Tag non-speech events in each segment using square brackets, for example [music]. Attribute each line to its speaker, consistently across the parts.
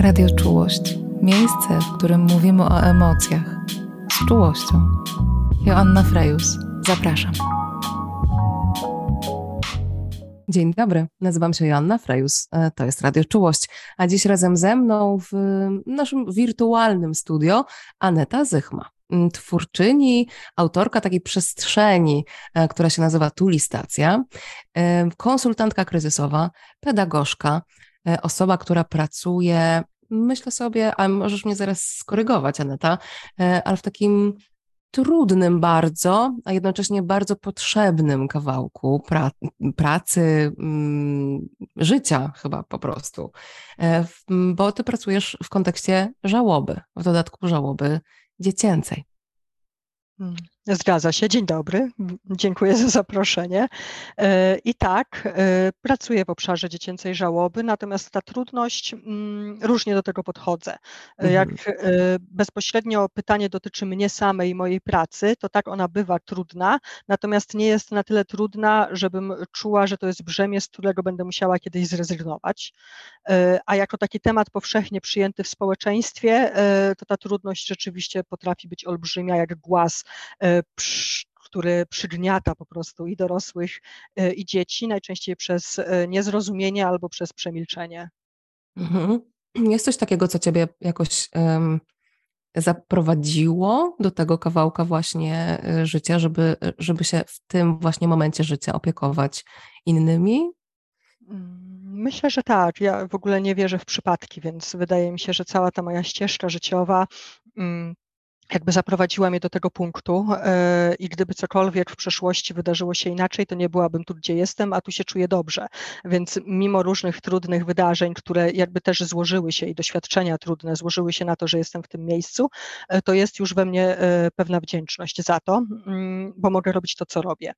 Speaker 1: Radio Czułość. Miejsce, w którym mówimy o emocjach. Z czułością. Joanna Frejus. Zapraszam.
Speaker 2: Dzień dobry, nazywam się Joanna Frejus, e, to jest Radio Czułość, a dziś razem ze mną w naszym wirtualnym studio Aneta Zychma, twórczyni, autorka takiej przestrzeni, e, która się nazywa Tulistacja, e, konsultantka kryzysowa, pedagogzka, osoba, która pracuje myślę sobie, a możesz mnie zaraz skorygować, Aneta, ale w takim trudnym bardzo, a jednocześnie bardzo potrzebnym kawałku pra pracy, mm, życia chyba po prostu. E, bo ty pracujesz w kontekście żałoby, w dodatku żałoby dziecięcej.
Speaker 3: Hmm. Zgadza się. Dzień dobry. Dziękuję za zaproszenie. E, I tak, e, pracuję w obszarze dziecięcej żałoby, natomiast ta trudność, mm, różnie do tego podchodzę. E, jak mhm. bezpośrednio pytanie dotyczy mnie samej i mojej pracy, to tak ona bywa trudna, natomiast nie jest na tyle trudna, żebym czuła, że to jest brzemię, z którego będę musiała kiedyś zrezygnować. A jako taki temat powszechnie przyjęty w społeczeństwie, to ta trudność rzeczywiście potrafi być olbrzymia, jak głaz który przygniata po prostu i dorosłych, e, i dzieci, najczęściej przez e, niezrozumienie albo przez przemilczenie.
Speaker 2: Mhm. Jest coś takiego, co ciebie jakoś um, zaprowadziło do tego kawałka właśnie e, życia, żeby, żeby się w tym właśnie momencie życia opiekować innymi?
Speaker 3: Mm, myślę, że tak. Ja w ogóle nie wierzę w przypadki, więc wydaje mi się, że cała ta moja ścieżka życiowa mm, jakby zaprowadziła mnie do tego punktu e, i gdyby cokolwiek w przeszłości wydarzyło się inaczej, to nie byłabym tu, gdzie jestem, a tu się czuję dobrze. Więc mimo różnych trudnych wydarzeń, które jakby też złożyły się i doświadczenia trudne złożyły się na to, że jestem w tym miejscu, e, to jest już we mnie e, pewna wdzięczność za to, mm, bo mogę robić to, co robię.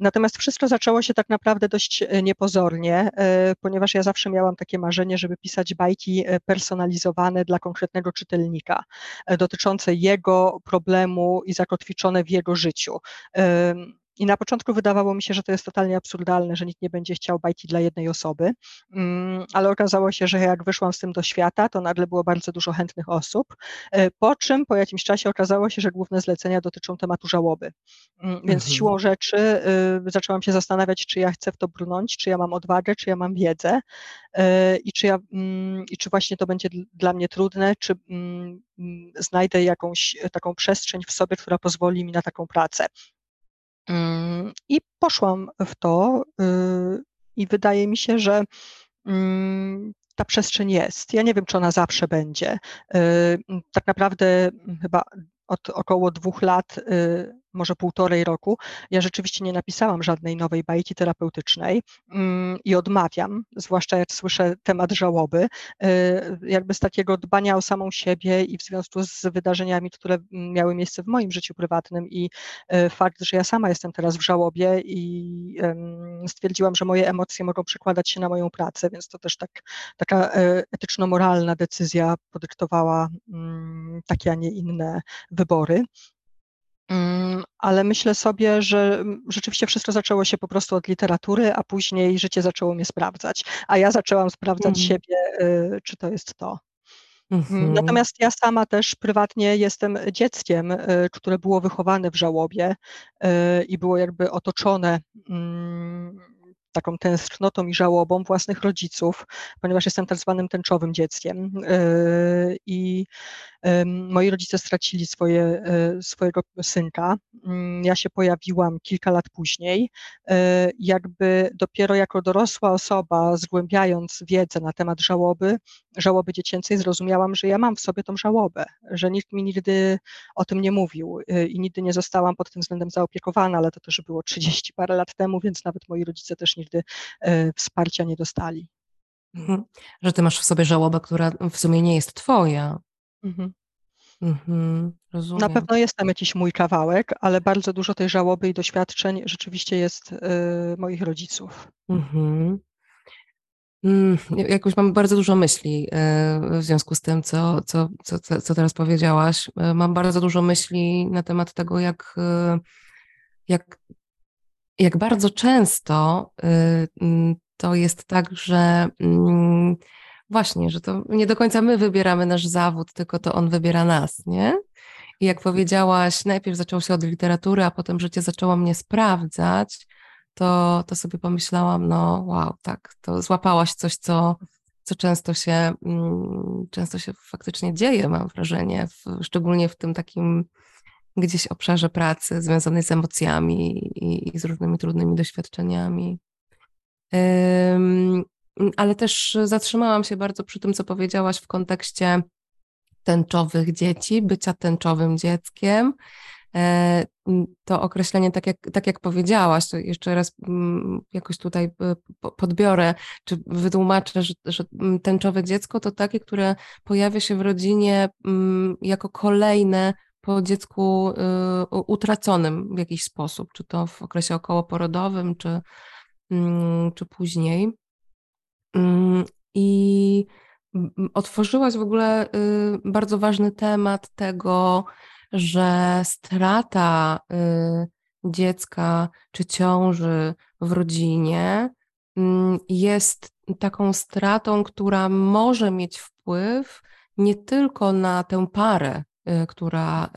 Speaker 3: Natomiast wszystko zaczęło się tak naprawdę dość niepozornie, ponieważ ja zawsze miałam takie marzenie, żeby pisać bajki personalizowane dla konkretnego czytelnika, dotyczące jego problemu i zakotwiczone w jego życiu. I na początku wydawało mi się, że to jest totalnie absurdalne, że nikt nie będzie chciał bajki dla jednej osoby, mm, ale okazało się, że jak wyszłam z tym do świata, to nagle było bardzo dużo chętnych osób, e, po czym po jakimś czasie okazało się, że główne zlecenia dotyczą tematu żałoby. Mm, więc mhm. siłą rzeczy y, zaczęłam się zastanawiać, czy ja chcę w to brnąć, czy ja mam odwagę, czy ja mam wiedzę e, i czy, ja, mm, i czy właśnie to będzie dla mnie trudne, czy znajdę jakąś taką przestrzeń w sobie, która pozwoli mi na taką pracę. Mm, I poszłam w to y, i wydaje mi się, że mm, ta przestrzeń jest. Ja nie wiem, czy ona zawsze będzie. Y, tak naprawdę chyba od około dwóch lat y, może półtorej roku, ja rzeczywiście nie napisałam żadnej nowej bajki terapeutycznej mm, i odmawiam, zwłaszcza jak słyszę temat żałoby, y, jakby z takiego dbania o samą siebie i w związku z wydarzeniami, które miały miejsce w moim życiu prywatnym i y, fakt, że ja sama jestem teraz w żałobie i stwierdziłam, że moje emocje mogą przekładać się na moją pracę, więc to też tak, taka e, etyczno-moralna decyzja podyktowała mm, takie, a nie inne wybory. Mm, ale myślę sobie, że mm, rzeczywiście wszystko zaczęło się po prostu od literatury, a później życie zaczęło mnie sprawdzać, a ja zaczęłam sprawdzać mm. siebie, y, czy to jest to. Mhm. Natomiast ja sama też prywatnie jestem dzieckiem, y, które było wychowane w żałobie y, i było jakby otoczone taką tęsknotą i żałobą własnych rodziców, ponieważ jestem tak zwanym tęczowym dzieckiem. I moi rodzice stracili swoje, e, swojego synka. Mm, ja się pojawiłam kilka lat później. E, jakby dopiero jako dorosła osoba, zgłębiając wiedzę na temat żałoby, żałoby dziecięcej, zrozumiałam, że ja mam w sobie tą żałobę, że nikt mi nigdy o tym nie mówił e, i nigdy nie zostałam pod tym względem zaopiekowana, ale to też było 30 parę lat temu, więc nawet moi rodzice też nigdy wsparcia nie dostali.
Speaker 2: Mhm. Że ty masz w sobie żałobę, która w sumie nie jest twoja. Mhm.
Speaker 3: Mhm, Na pewno jest tam jakiś mój kawałek, ale bardzo dużo tej żałoby i doświadczeń rzeczywiście jest y, moich rodziców. Mhm.
Speaker 2: Mm, jakoś mam bardzo dużo myśli y, w związku z tym, co, co, co, co teraz powiedziałaś. Mam bardzo dużo myśli na temat tego, jak, jak, jak bardzo często y, mm, to jest tak, że mm, właśnie, że to nie do końca my wybieramy nasz zawód, tylko to on wybiera nas, nie? I jak powiedziałaś, najpierw zaczęło się od literatury, a potem życie zaczęło mnie sprawdzać, to, to sobie pomyślałam, no wow, tak, to złapałaś coś, co, co często się, mm, często się faktycznie dzieje, mam wrażenie, w, szczególnie w tym takim gdzieś obszarze pracy związanej z emocjami i, i z różnymi trudnymi doświadczeniami. Um, ale też zatrzymałam się bardzo przy tym, co powiedziałaś w kontekście tęczowych dzieci, bycia tęczowym dzieckiem. E, to określenie, tak jak, tak jak powiedziałaś, to jeszcze raz jakoś tutaj e, podbiorę, czy wytłumaczę, że, że tęczowe dziecko to takie, które pojawia się w rodzinie jako kolejne po dziecku y, utraconym w jakiś sposób, czy to w okresie okołoporodowym, czy, czy później. I otworzyłaś w ogóle y, bardzo ważny temat tego, że strata y, dziecka czy ciąży w rodzinie mm, jest taką stratą, która może mieć wpływ nie tylko na tę parę, która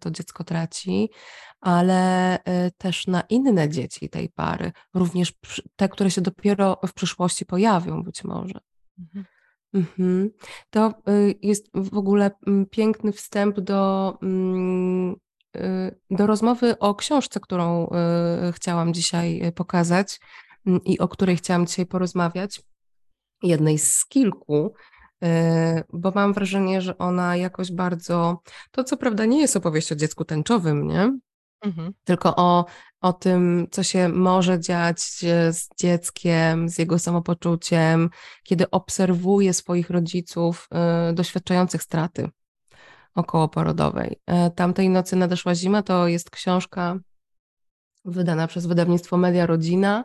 Speaker 2: to dziecko traci, ale też na inne dzieci tej pary, również te, które się dopiero w przyszłości pojawią być może. Mhm. Mhm. To y, jest w ogóle mm, piękny wstęp do, mm, y, do rozmowy o książce, którą y, chciałam dzisiaj pokazać mm, i o której chciałam dzisiaj porozmawiać. Jednej z kilku, bo mam wrażenie, że ona jakoś bardzo. To co prawda nie jest opowieść o dziecku tęczowym, nie? Mhm. Tylko o, o tym, co się może dziać z dzieckiem, z jego samopoczuciem, kiedy obserwuje swoich rodziców y, doświadczających straty okołoporodowej. Y, tamtej nocy nadeszła zima to jest książka wydana przez wydawnictwo Media Rodzina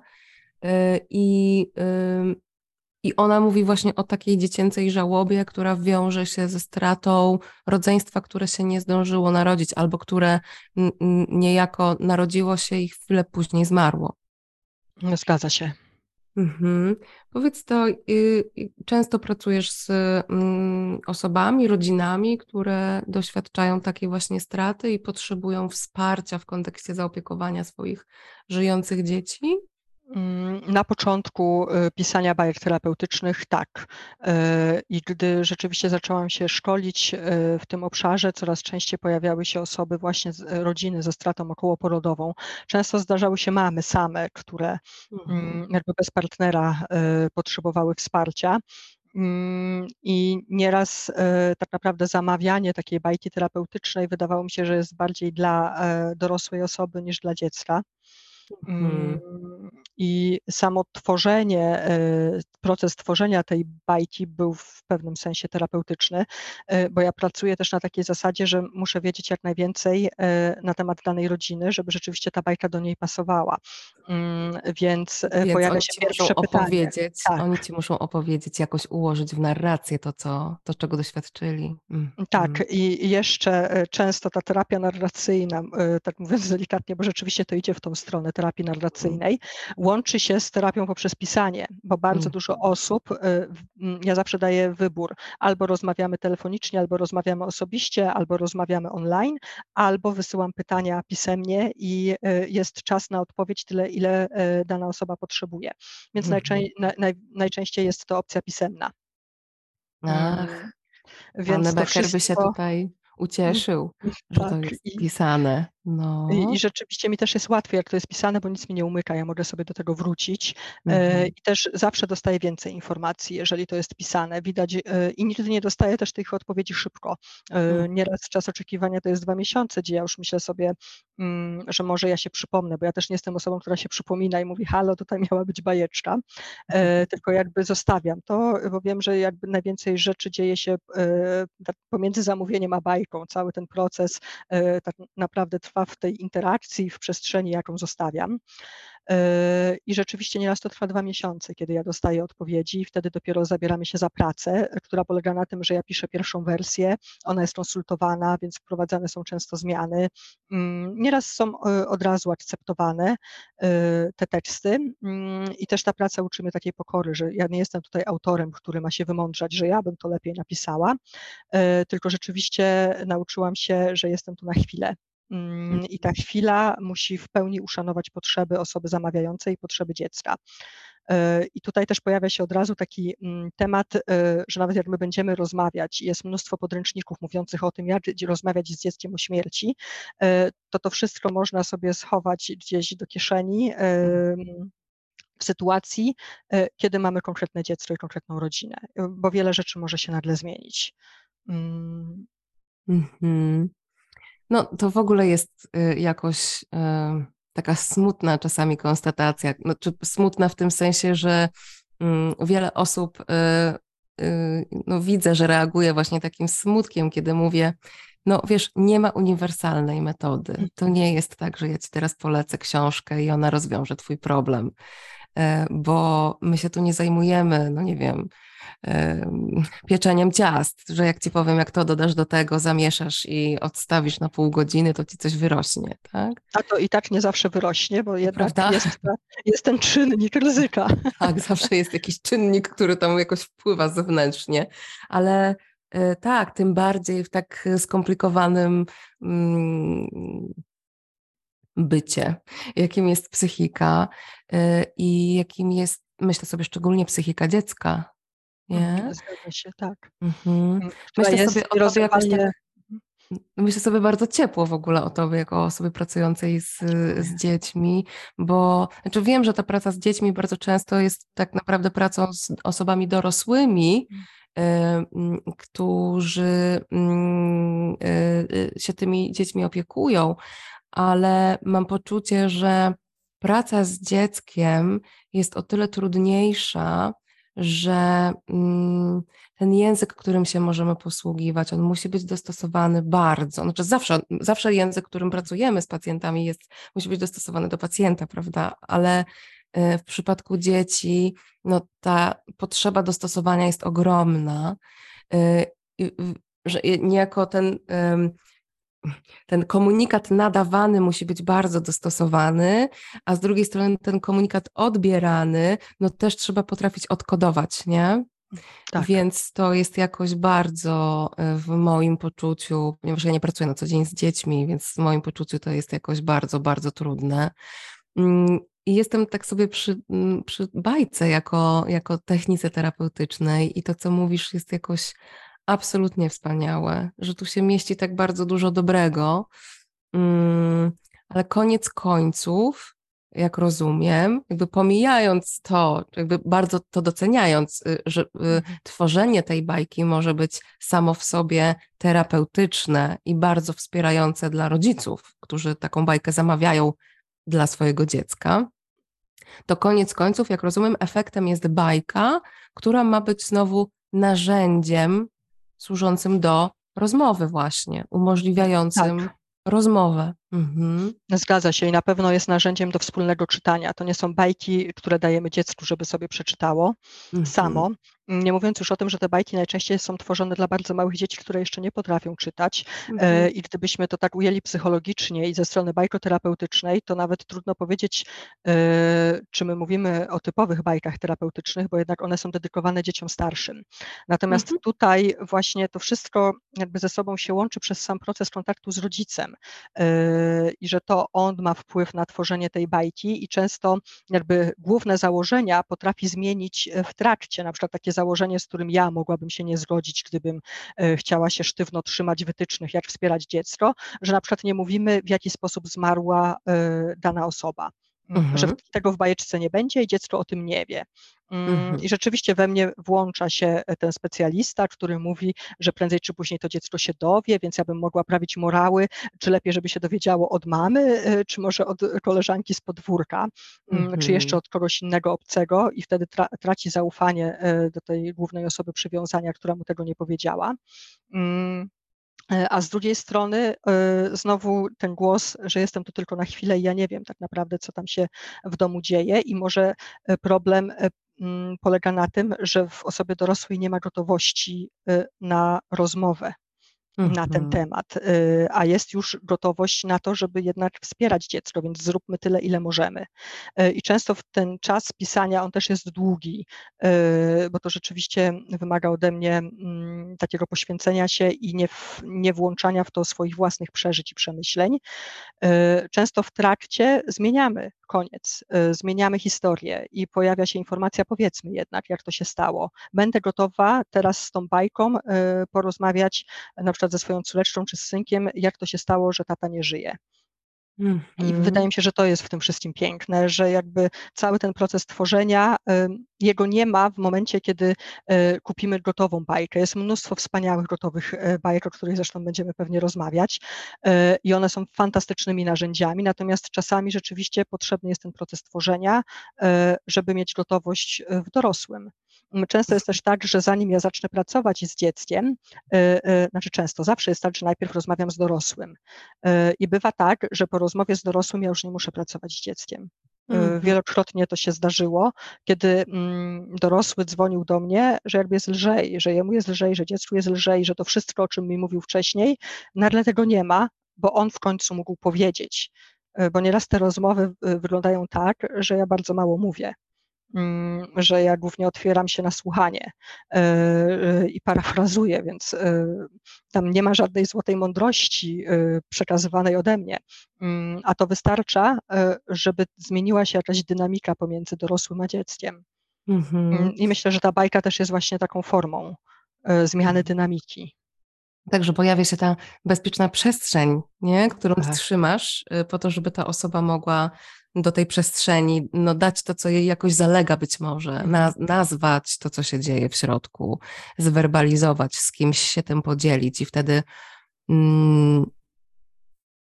Speaker 2: y, i i ona mówi właśnie o takiej dziecięcej żałobie, która wiąże się ze stratą rodzeństwa, które się nie zdążyło narodzić, albo które niejako narodziło się i chwilę później zmarło.
Speaker 3: Zgadza się.
Speaker 2: Mhm. Powiedz to, y, często pracujesz z mm, osobami, rodzinami, które doświadczają takiej właśnie straty i potrzebują wsparcia w kontekście zaopiekowania swoich żyjących dzieci?
Speaker 3: Mm, na początku y, pisania bajek terapeutycznych tak. Y, I gdy rzeczywiście zaczęłam się szkolić y, w tym obszarze, coraz częściej pojawiały się osoby właśnie z rodziny ze stratą okołoporodową. Często zdarzały się mamy same, które mhm. Mm, jakby bez partnera potrzebowały wsparcia. Mm, I nieraz tak naprawdę zamawianie takiej bajki terapeutycznej wydawało mi się, że jest bardziej dla dorosłej osoby niż dla dziecka. Mhm. I samo tworzenie, e, proces tworzenia tej bajki był w pewnym sensie terapeutyczny, e, bo ja pracuję też na takiej zasadzie, że muszę wiedzieć jak najwięcej e, na temat danej rodziny, żeby rzeczywiście ta bajka do niej pasowała. Mm, więc, Więc pojawia się pierwsze
Speaker 2: opowiedzieć, tak. Oni ci muszą opowiedzieć, jakoś ułożyć w narrację to, co, to czego doświadczyli.
Speaker 3: Mm. Tak, mm. i jeszcze często ta terapia narracyjna, tak mówiąc delikatnie, bo rzeczywiście to idzie w tą stronę terapii mm. narracyjnej, łączy się z terapią poprzez pisanie, bo bardzo mm. dużo osób, y, mm, ja zawsze daję wybór, albo rozmawiamy telefonicznie, albo rozmawiamy osobiście, albo rozmawiamy online, albo wysyłam pytania pisemnie i y, jest czas na odpowiedź tyle, ile y, dana osoba potrzebuje. Więc najczę naj, najczęściej jest to opcja pisemna.
Speaker 2: Ach, mm. Więc Pan Becker wszystko... by się tutaj ucieszył, że tak, to jest pisane. No.
Speaker 3: I, I, rzeczywiście mi też jest łatwiej, jak to jest pisane, bo nic mi nie umyka, ja mogę sobie do tego wrócić e, mhm. i też zawsze dostaję więcej informacji, jeżeli to jest pisane. Widać e, i nigdy nie dostaję też tych odpowiedzi szybko. E, mhm. Nieraz czas oczekiwania to jest dwa miesiące, gdzie ja już myślę sobie, mm, że może ja się przypomnę, bo ja też nie jestem osobą, która się przypomina i mówi, halo, tutaj [laughs] miała być bajeczka, mhm. tylko jakby zostawiam to, bo wiem, że jakby najwięcej rzeczy dzieje się tak pomiędzy zamówieniem a bajką. Cały ten proces tak naprawdę trwa W tej interakcji, w przestrzeni, jaką zostawiam. E, I rzeczywiście nieraz to trwa dwa miesiące, kiedy ja dostaję odpowiedzi, wtedy dopiero zabieramy się za pracę, która polega na tym, że ja piszę pierwszą wersję, ona jest konsultowana, więc wprowadzane są często zmiany. Mm, nieraz są e, od razu akceptowane e, te teksty. Mm, i też ta praca uczy mnie takiej pokory, że ja nie jestem tutaj autorem, który ma się wymądrzać, że ja bym to lepiej napisała, tylko rzeczywiście nauczyłam się, że jestem tu na chwilę I ta chwila musi w pełni uszanować potrzeby osoby zamawiającej i potrzeby dziecka. E, I tutaj też pojawia się od razu taki mm, temat, e, że nawet jak my będziemy rozmawiać, jest mnóstwo podręczników mówiących o tym, jak rozmawiać z dzieckiem o śmierci, e, to to wszystko można sobie schować gdzieś do kieszeni w sytuacji, kiedy mamy konkretne dziecko i konkretną rodzinę, bo wiele rzeczy może się nagle zmienić. Mm.
Speaker 2: Mhm. No to w ogóle jest y, jakoś y, taka smutna czasami konstatacja. No, czy smutna w tym sensie, że mm, wiele osób, y, no widzę, że reaguje właśnie takim smutkiem, kiedy mówię, no wiesz, nie ma uniwersalnej metody. To nie jest tak, że ja ci teraz polecę książkę i ona rozwiąże twój problem, bo my się tu nie zajmujemy, no nie wiem, pieczeniem ciast, że jak ci powiem, jak to dodasz do tego, zamieszasz i odstawisz na pół godziny, to ci coś wyrośnie, tak?
Speaker 3: A to i tak nie zawsze wyrośnie, bo jednak jest, jest, ten czynnik ryzyka. [laughs]
Speaker 2: Tak, zawsze jest jakiś czynnik, który tam jakoś wpływa zewnętrznie, ale e, tak, tym bardziej w tak skomplikowanym mm, bycie, jakim jest psychika e, i jakim jest, myślę sobie, szczególnie psychika dziecka,
Speaker 3: nie? Mhm, zgadza się, tak. Mhm.
Speaker 2: Mm, myślę sobie o tobie jakoś tak, myślę sobie bardzo ciepło w ogóle o tobie, jako osobie pracującej z, z dziećmi, bo znaczy wiem, że ta praca z dziećmi bardzo często jest tak naprawdę pracą z osobami dorosłymi, y, którzy y, y, się tymi dziećmi opiekują, ale mam poczucie, że praca z dzieckiem jest o tyle trudniejsza, że mm, ten język, którym się możemy posługiwać, on musi być dostosowany bardzo. Znaczy zawsze, zawsze język, którym pracujemy z pacjentami jest, musi być dostosowany do pacjenta, prawda? Ale e, w przypadku dzieci, no ta potrzeba dostosowania jest ogromna. E, że niejako ten ten komunikat nadawany musi być bardzo dostosowany, a z drugiej strony ten komunikat odbierany, no też trzeba potrafić odkodować, nie? Tak. Więc to jest jakoś bardzo e, w moim poczuciu, ponieważ ja nie pracuję na co dzień z dziećmi, więc w moim poczuciu to jest jakoś bardzo, bardzo trudne. Mm, I jestem tak sobie przy, mm, przy bajce jako, jako technice terapeutycznej i to, co mówisz, jest jakoś absolutnie wspaniałe, że tu się mieści tak bardzo dużo dobrego, mm, ale koniec końców, jak rozumiem, jakby pomijając to, jakby bardzo to doceniając, y, że y, mhm. tworzenie tej bajki może być samo w sobie terapeutyczne i bardzo wspierające dla rodziców, którzy taką bajkę zamawiają dla swojego dziecka, to koniec końców, jak rozumiem, efektem jest bajka, która ma być znowu narzędziem służącym do rozmowy właśnie, umożliwiającym tak rozmowę. Mhm.
Speaker 3: Zgadza się i na pewno jest narzędziem do wspólnego czytania. To nie są bajki, które dajemy dziecku, żeby sobie przeczytało mhm. samo. Nie mówiąc już o tym, że te bajki najczęściej są tworzone dla bardzo małych dzieci, które jeszcze nie potrafią czytać. E, mhm. I gdybyśmy to tak ujęli psychologicznie i ze strony bajkoterapeutycznej, to nawet trudno powiedzieć, e, czy my mówimy o typowych bajkach terapeutycznych, bo jednak one są dedykowane dzieciom starszym. Natomiast mhm. tutaj właśnie to wszystko jakby ze sobą się łączy przez sam proces kontaktu z rodzicem e, i że to on ma wpływ na tworzenie tej bajki i często jakby główne założenia potrafi zmienić w trakcie, na przykład takie założenie, z którym ja mogłabym się nie zgodzić, gdybym e, chciała się sztywno trzymać wytycznych, jak wspierać dziecko, że na przykład nie mówimy, w jaki sposób zmarła e, dana osoba. Mhm. że tego w bajeczce nie będzie i dziecko o tym nie wie. Mm, mhm. I rzeczywiście we mnie włącza się e, ten specjalista, który mówi, że prędzej czy później to dziecko się dowie, więc ja bym mogła prawić morały, czy lepiej, żeby się dowiedziało od mamy, e, czy może od koleżanki z podwórka, mhm. czy jeszcze mhm. od kogoś innego obcego i wtedy tra traci zaufanie e, do tej głównej osoby przywiązania, która mu tego nie powiedziała. A z drugiej strony znowu ten głos, że jestem tu tylko na chwilę i ja nie wiem tak naprawdę, co tam się w domu dzieje i może problem mm, polega na tym, że w osobie dorosłej nie ma gotowości na rozmowę na ten mhm. temat, y, a jest już gotowość na to, żeby jednak wspierać dziecko, więc zróbmy tyle, ile możemy. Y, I często w ten czas pisania on też jest długi, y, bo to rzeczywiście wymaga ode mnie mm, takiego poświęcenia się i nie, w, nie włączania w to swoich własnych przeżyć i przemyśleń. Często w trakcie zmieniamy koniec, zmieniamy historię i pojawia się informacja, powiedzmy jednak, jak to się stało. Będę gotowa teraz z tą bajką porozmawiać na przykład ze swoją córeczką czy z synkiem, jak to się stało, że tata nie żyje. Mm -hmm. I wydaje mi się, że to jest w tym wszystkim piękne, że jakby cały ten proces tworzenia, jego nie ma w momencie, kiedy e, kupimy gotową bajkę. Jest mnóstwo wspaniałych, gotowych e, bajek, o których zresztą będziemy pewnie rozmawiać e, i one są fantastycznymi narzędziami, natomiast czasami rzeczywiście potrzebny jest ten proces tworzenia, żeby mieć gotowość w dorosłym. Często jest też tak, że zanim ja zacznę pracować z dzieckiem, y, y, znaczy często, zawsze jest tak, że najpierw rozmawiam z dorosłym. Y, I bywa tak, że po rozmowie z dorosłym ja już nie muszę pracować z dzieckiem. Mhm. Wielokrotnie to się zdarzyło, kiedy mm, dorosły dzwonił do mnie, że jakby jest lżej, że jemu jest lżej, że dziecku jest lżej, że to wszystko, o czym mi mówił wcześniej, nagle tego nie ma, bo on w końcu mógł powiedzieć. Bo nieraz te rozmowy wyglądają tak, że ja bardzo mało mówię. Mm, że ja głównie otwieram się na słuchanie e, e, i parafrazuję, więc e, tam nie ma żadnej złotej mądrości przekazywanej ode mnie, mm, a to wystarcza, żeby zmieniła się jakaś dynamika pomiędzy dorosłym a dzieckiem. Mhm. Mm, I myślę, że ta bajka też jest właśnie taką formą zmiany mhm. dynamiki.
Speaker 2: Także pojawia się ta bezpieczna przestrzeń, nie? którą tak. trzymasz, po to, żeby ta osoba mogła do tej przestrzeni, no dać to, co jej jakoś zalega być może, na, nazwać to, co się dzieje w środku, zwerbalizować, z kimś się tym podzielić i wtedy mm,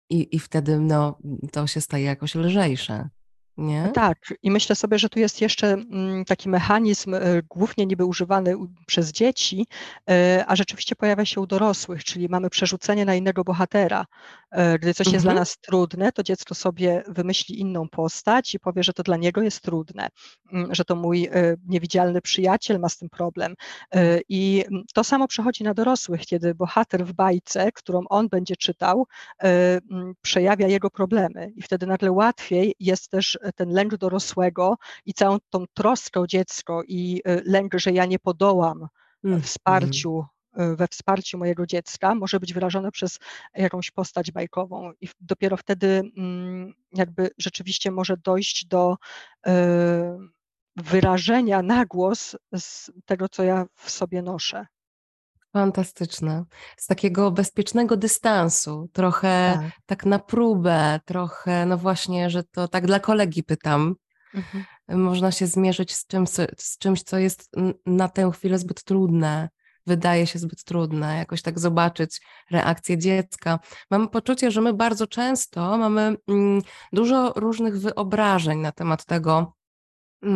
Speaker 2: i, i wtedy no, to się staje jakoś lżejsze. Nie?
Speaker 3: Tak, i myślę sobie, że tu jest jeszcze mm, taki mechanizm, e, głównie niby używany przez dzieci, e, a rzeczywiście pojawia się u dorosłych, czyli mamy przerzucenie na innego bohatera. E, gdy coś mhm. jest dla mhm. nas trudne, to dziecko sobie wymyśli inną postać i powie, że to dla niego jest trudne, mm, że to mój niewidzialny przyjaciel ma z tym problem. I to samo przechodzi na dorosłych, kiedy bohater w bajce, którą on będzie czytał, przejawia jego problemy i wtedy nagle łatwiej jest też ten lęk dorosłego i całą tą troskę o dziecko i y, lęk, że ja nie podołam mm. wsparciu y, we wsparciu mojego dziecka może być wyrażone przez jakąś postać bajkową i dopiero wtedy mm, jakby rzeczywiście może dojść do wyrażenia na głos z tego, co ja w sobie noszę.
Speaker 2: Fantastyczne. Z takiego bezpiecznego dystansu, trochę tak. tak na próbę, trochę, no właśnie, że to tak dla kolegi pytam. Mhm. Można się zmierzyć z czymś, z czymś, co jest na tę chwilę zbyt trudne, wydaje się zbyt trudne, jakoś tak zobaczyć reakcję dziecka. Mam poczucie, że my bardzo często mamy mm, dużo różnych wyobrażeń na temat tego,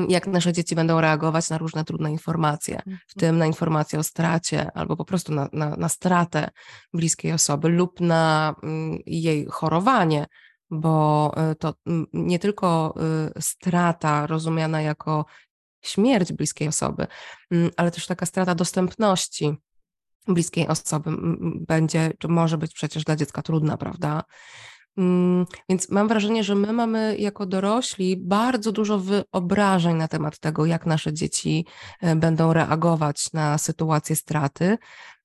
Speaker 2: jak nasze dzieci będą reagować na różne trudne informacje, w mhm. tym na informacje o stracie albo po prostu na, na, na stratę bliskiej osoby lub na mm, jej chorowanie, bo y, to mm, nie tylko y, strata rozumiana jako śmierć bliskiej osoby, ale też taka strata dostępności bliskiej osoby będzie, czy może być przecież dla dziecka trudna, prawda? Mm, więc mam wrażenie, że my mamy jako dorośli bardzo dużo wyobrażeń na temat tego, jak nasze dzieci e, będą reagować na sytuację straty,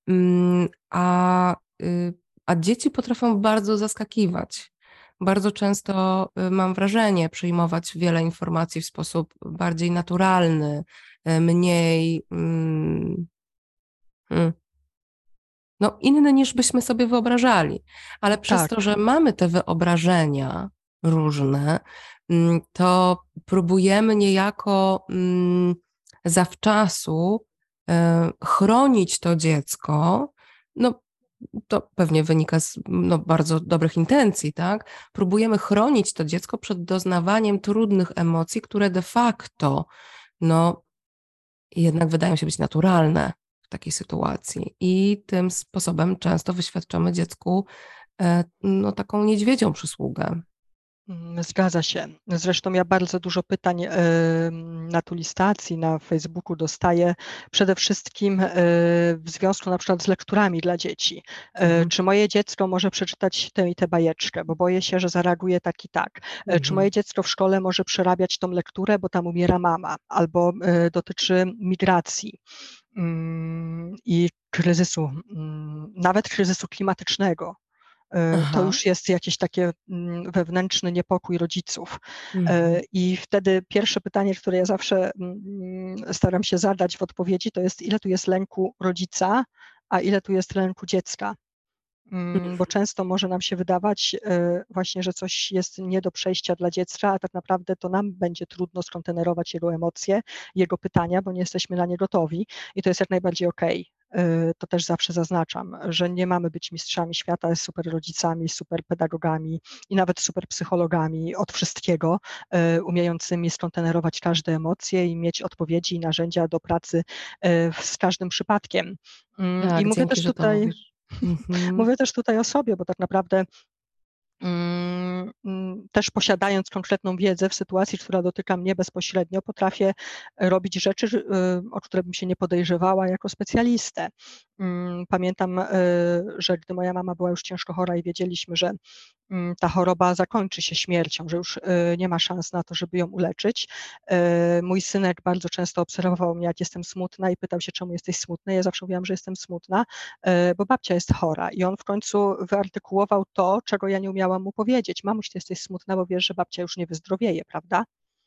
Speaker 2: mm, a, y, a dzieci potrafią bardzo zaskakiwać. Bardzo często y, mam wrażenie przyjmować wiele informacji w sposób bardziej naturalny, e, mniej. Hmm, no, inny niż byśmy sobie wyobrażali. Ale przez tak. to, że mamy te wyobrażenia różne, mm, to próbujemy niejako mm, zawczasu e, chronić to dziecko. No, to pewnie wynika z no, bardzo dobrych intencji, tak? Próbujemy chronić to dziecko przed doznawaniem trudnych emocji, które de facto, no, jednak wydają się być naturalne w takiej sytuacji. I tym sposobem często wyświadczamy dziecku e, no, taką niedźwiedzią przysługę.
Speaker 3: Mm, zgadza się. Zresztą ja bardzo dużo pytań na tulistacji, na Facebooku dostaję przede wszystkim e, w związku na przykład z lekturami dla dzieci. E, mhm. Czy moje dziecko może przeczytać tę i tę bajeczkę, bo boję się, że zareaguje tak i tak. Mhm. Czy moje dziecko w szkole może przerabiać tą lekturę, bo tam umiera mama, albo dotyczy migracji mm, i kryzysu, mm, nawet kryzysu klimatycznego. E, Aha. to już jest jakiś taki mm, wewnętrzny niepokój rodziców. E, mhm. I wtedy pierwsze pytanie, które ja zawsze mm, staram się zadać w odpowiedzi, to jest ile tu jest lęku rodzica, a ile tu jest lęku dziecka. Mm, bo mhm. często może nam się wydawać e, właśnie, że coś jest nie do przejścia dla dziecka, a tak naprawdę to nam będzie trudno skontenerować jego emocje, jego pytania, bo nie jesteśmy na nie gotowi i to jest jak najbardziej okej. Okay. To też zawsze zaznaczam, że nie mamy być mistrzami świata, super rodzicami, super pedagogami i nawet super psychologami od wszystkiego, e, umiejącymi skontenerować każde emocje i mieć odpowiedzi i narzędzia do pracy e, z każdym przypadkiem.
Speaker 2: Mm, tak, I mówię dzięki, też tutaj.
Speaker 3: Mhm. Mówię też tutaj o sobie, bo tak naprawdę też posiadając konkretną wiedzę w sytuacji, która dotyka mnie bezpośrednio, potrafię robić rzeczy, y, o które bym się nie podejrzewała jako specjalistę. Mm, pamiętam, y, że gdy moja mama była już ciężko chora i wiedzieliśmy, że Mm, ta choroba zakończy się śmiercią, że już y, nie ma szans na to, żeby ją uleczyć. Mój synek bardzo często obserwował mnie, jak jestem smutna i pytał się, czemu jesteś smutna. Ja zawsze mówiłam, że jestem smutna, bo babcia jest chora. I on w końcu wyartykułował to, czego ja nie umiałam mu powiedzieć. Mamuś, ty jesteś smutna, bo wiesz, że babcia już nie wyzdrowieje, prawda?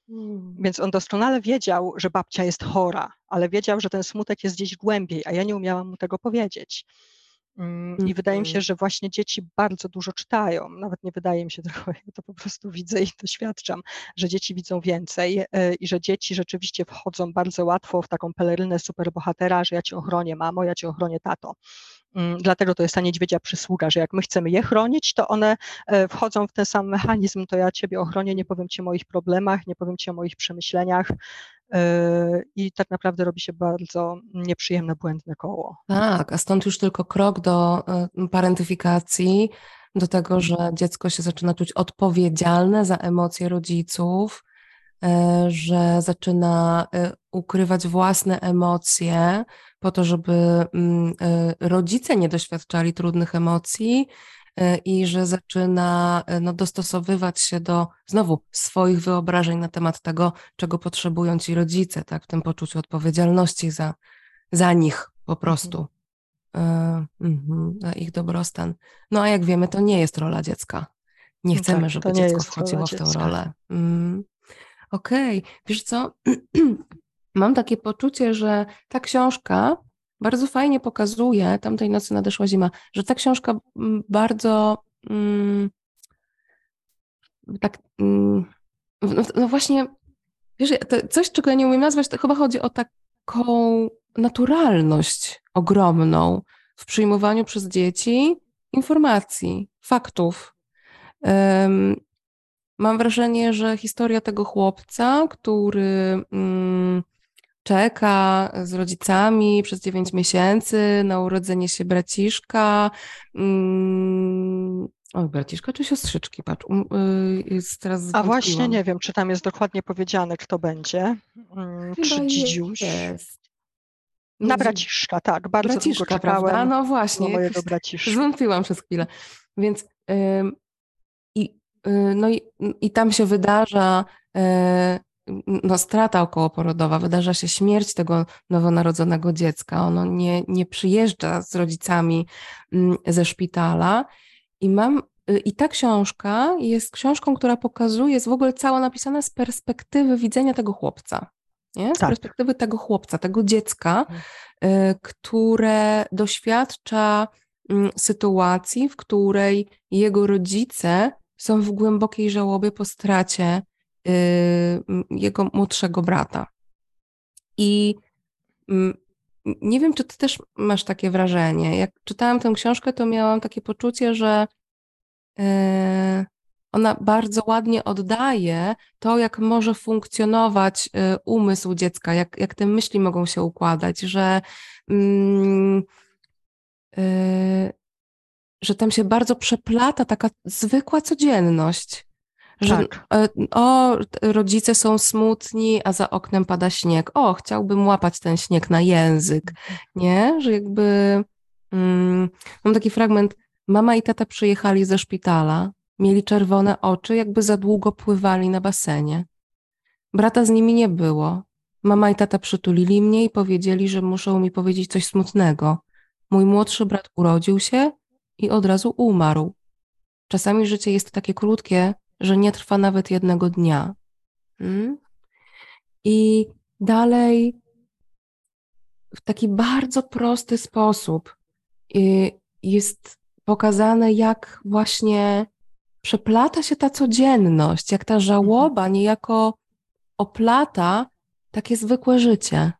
Speaker 3: Hmm. Więc on doskonale wiedział, że babcia jest chora, ale wiedział, że ten smutek jest gdzieś głębiej, a ja nie umiałam mu tego powiedzieć. Mm, I wydaje mi się, mhm. że właśnie dzieci bardzo dużo czytają. Nawet nie wydaje mi się [laughs] tylko, ja to po prostu widzę i doświadczam, że dzieci widzą więcej e, i że dzieci rzeczywiście wchodzą bardzo łatwo w taką pelerynę superbohatera, że ja cię ochronię, mamo, ja cię ochronię, tato. Mm, dlatego to jest ta niedźwiedzia przysługa, że jak my chcemy je chronić, to one e, wchodzą w ten sam mechanizm, to ja ciebie ochronię, nie powiem ci o moich problemach, nie powiem ci o moich przemyśleniach, e, i tak naprawdę robi się bardzo nieprzyjemne, błędne koło.
Speaker 2: Tak, a stąd już tylko krok do e, parentyfikacji, do tego, że dziecko się zaczyna czuć odpowiedzialne za emocje rodziców, że zaczyna ukrywać własne emocje, po to, żeby mm, e, rodzice nie doświadczali trudnych emocji e, i że zaczyna e, no, dostosowywać się do znowu swoich wyobrażeń na temat tego, czego potrzebują ci rodzice, tak, w tym poczuciu odpowiedzialności za, za nich po mhm. prostu. Mhm. za ich dobrostan. No a jak wiemy, to nie jest rola dziecka. Nie no chcemy, tak, żeby dziecko wchodziło w tę rolę. Mm. Okej, okay. wiesz co? [clears throat] mam takie poczucie, że ta książka bardzo fajnie pokazuje, tamtej nocy nadeszła zima, że ta książka mm, bardzo mm, tak, mm, no, no, właśnie, wiesz, coś, czego ja nie umiem nazwać, to chyba chodzi o taką naturalność ogromną w przyjmowaniu przez dzieci informacji, faktów. Mam wrażenie, że historia tego chłopca, który um, czeka z rodzicami przez 9 miesięcy na urodzenie się braciszka. Mm, o, braciszka czy siostrzyczki? Patrz, um, jest teraz
Speaker 3: A właśnie nie wiem, czy tam jest dokładnie powiedziane, kto będzie. Um, czy dzidziuś? Jest. Na braciszka, tak. Bardzo braciszka, długo czekałem prawda?
Speaker 2: No właśnie. [laughs] Zwątpiłam przez chwilę. Więc ym, y, no i, i tam się wydarza y, no, strata okołoporodowa, wydarza się śmierć tego nowonarodzonego dziecka. Ono nie, nie przyjeżdża z rodzicami mm, ze szpitala. I mam y, i ta książka jest książką, która pokazuje, jest w ogóle cała napisana z perspektywy widzenia tego chłopca. Nie? Z tak. perspektywy tego chłopca, tego dziecka, mhm. y, które doświadcza mm, sytuacji, w której jego rodzice są w głębokiej żałobie po stracie Y, jego młodszego brata. I nie wiem, czy ty też masz takie wrażenie. Jak czytałam tę książkę, to miałam takie poczucie, że y, ona bardzo ładnie oddaje to, jak może funkcjonować y, umysł dziecka, jak, jak te myśli mogą się układać, że, mm, y, że tam się bardzo przeplata taka zwykła codzienność. Że tak. Y, o, rodzice są smutni, a za oknem pada śnieg. O, chciałbym łapać ten śnieg na język, nie? Że jakby. Mm, mam taki fragment. Mama i tata przyjechali ze szpitala Mieli czerwone oczy, jakby za długo pływali na basenie. Brata z nimi nie było. Mama i tata przytulili mnie i powiedzieli, że muszą mi powiedzieć coś smutnego. Mój młodszy brat urodził się i od razu umarł. Czasami życie jest takie krótkie, że nie trwa nawet jednego dnia. Hmm? I dalej w taki bardzo prosty sposób y, jest pokazane, jak właśnie przeplata się ta codzienność, jak ta żałoba niejako oplata takie zwykłe życie.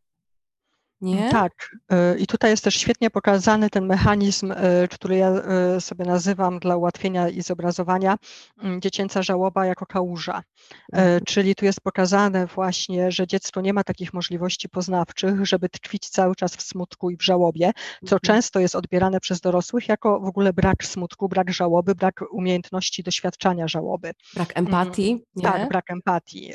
Speaker 2: Nie?
Speaker 3: Tak. E, I tutaj jest też świetnie pokazany ten mechanizm, e, który ja e, sobie nazywam dla ułatwienia i zobrazowania mm, dziecięca żałoba jako kałuża. Mhm. Czyli tu jest pokazane właśnie, że dziecko nie ma takich możliwości poznawczych, żeby tkwić cały czas w smutku i w żałobie, co mhm. często jest odbierane przez dorosłych jako w ogóle brak smutku, brak żałoby, brak umiejętności doświadczania żałoby.
Speaker 2: Brak empatii.
Speaker 3: Mm, nie? Tak, brak empatii.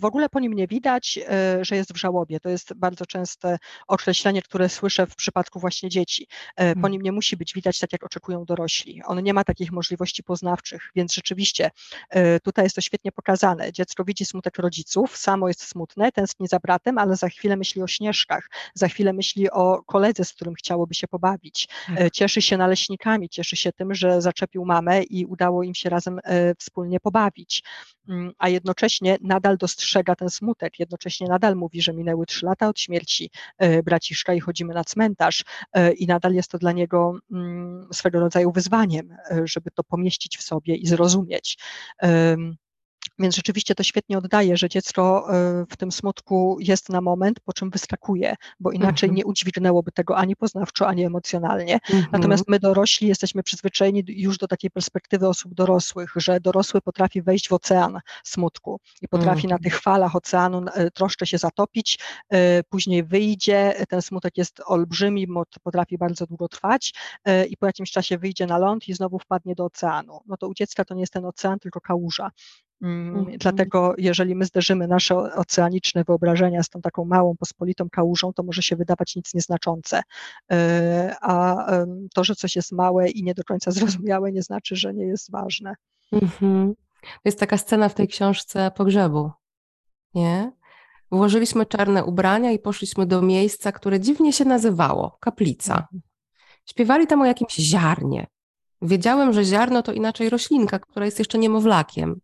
Speaker 3: W ogóle po nim nie widać, że jest w żałobie. To jest bardzo częste określenie, które słyszę w przypadku właśnie dzieci. E, po nim nie musi być widać tak, jak oczekują dorośli. On nie ma takich możliwości poznawczych, więc rzeczywiście e, tutaj jest to świetnie pokazane. Dziecko widzi smutek rodziców, samo jest smutne, tęskni za bratem, ale za chwilę myśli o śnieżkach, za chwilę myśli o koledze, z którym chciałoby się pobawić. E, tak. Cieszy się naleśnikami, cieszy się tym, że zaczepił mamę i udało im się razem wspólnie pobawić. Mm, a jednocześnie nadal dostrzega ten smutek, jednocześnie nadal mówi, że minęły trzy lata od śmierci e, braciszka i chodzimy na cmentarz e, i nadal jest to dla niego mm, swego rodzaju wyzwaniem, e, żeby to pomieścić w sobie i zrozumieć. Więc rzeczywiście to świetnie oddaje, że dziecko e, w tym smutku jest na moment, po czym wyskakuje, bo inaczej mhm. nie udźwignęłoby tego ani poznawczo, ani emocjonalnie. Mhm. Natomiast my dorośli jesteśmy przyzwyczajeni już do takiej perspektywy osób dorosłych, że dorosły potrafi wejść w ocean smutku i potrafi mhm. na tych falach oceanu e, troszkę się zatopić, e, później wyjdzie, ten smutek jest olbrzymi, potrafi bardzo długo trwać i po jakimś czasie wyjdzie na ląd i znowu wpadnie do oceanu. No to u dziecka to nie jest ten ocean, tylko kałuża. Mm, mhm. Dlatego, jeżeli my zderzymy nasze oceaniczne wyobrażenia z tą taką małą, pospolitą kałużą, to może się wydawać nic nieznaczące. E, a to, że coś jest małe i nie do końca [laughs] zrozumiałe, nie znaczy, że nie jest ważne.
Speaker 2: Mhm. To jest taka scena w tej książce pogrzebu, nie? Włożyliśmy czarne ubrania i poszliśmy do miejsca, które dziwnie się nazywało kaplica. Mhm. Śpiewali tam o jakimś ziarnie. Wiedziałem, że ziarno to inaczej roślinka, która jest jeszcze niemowlakiem.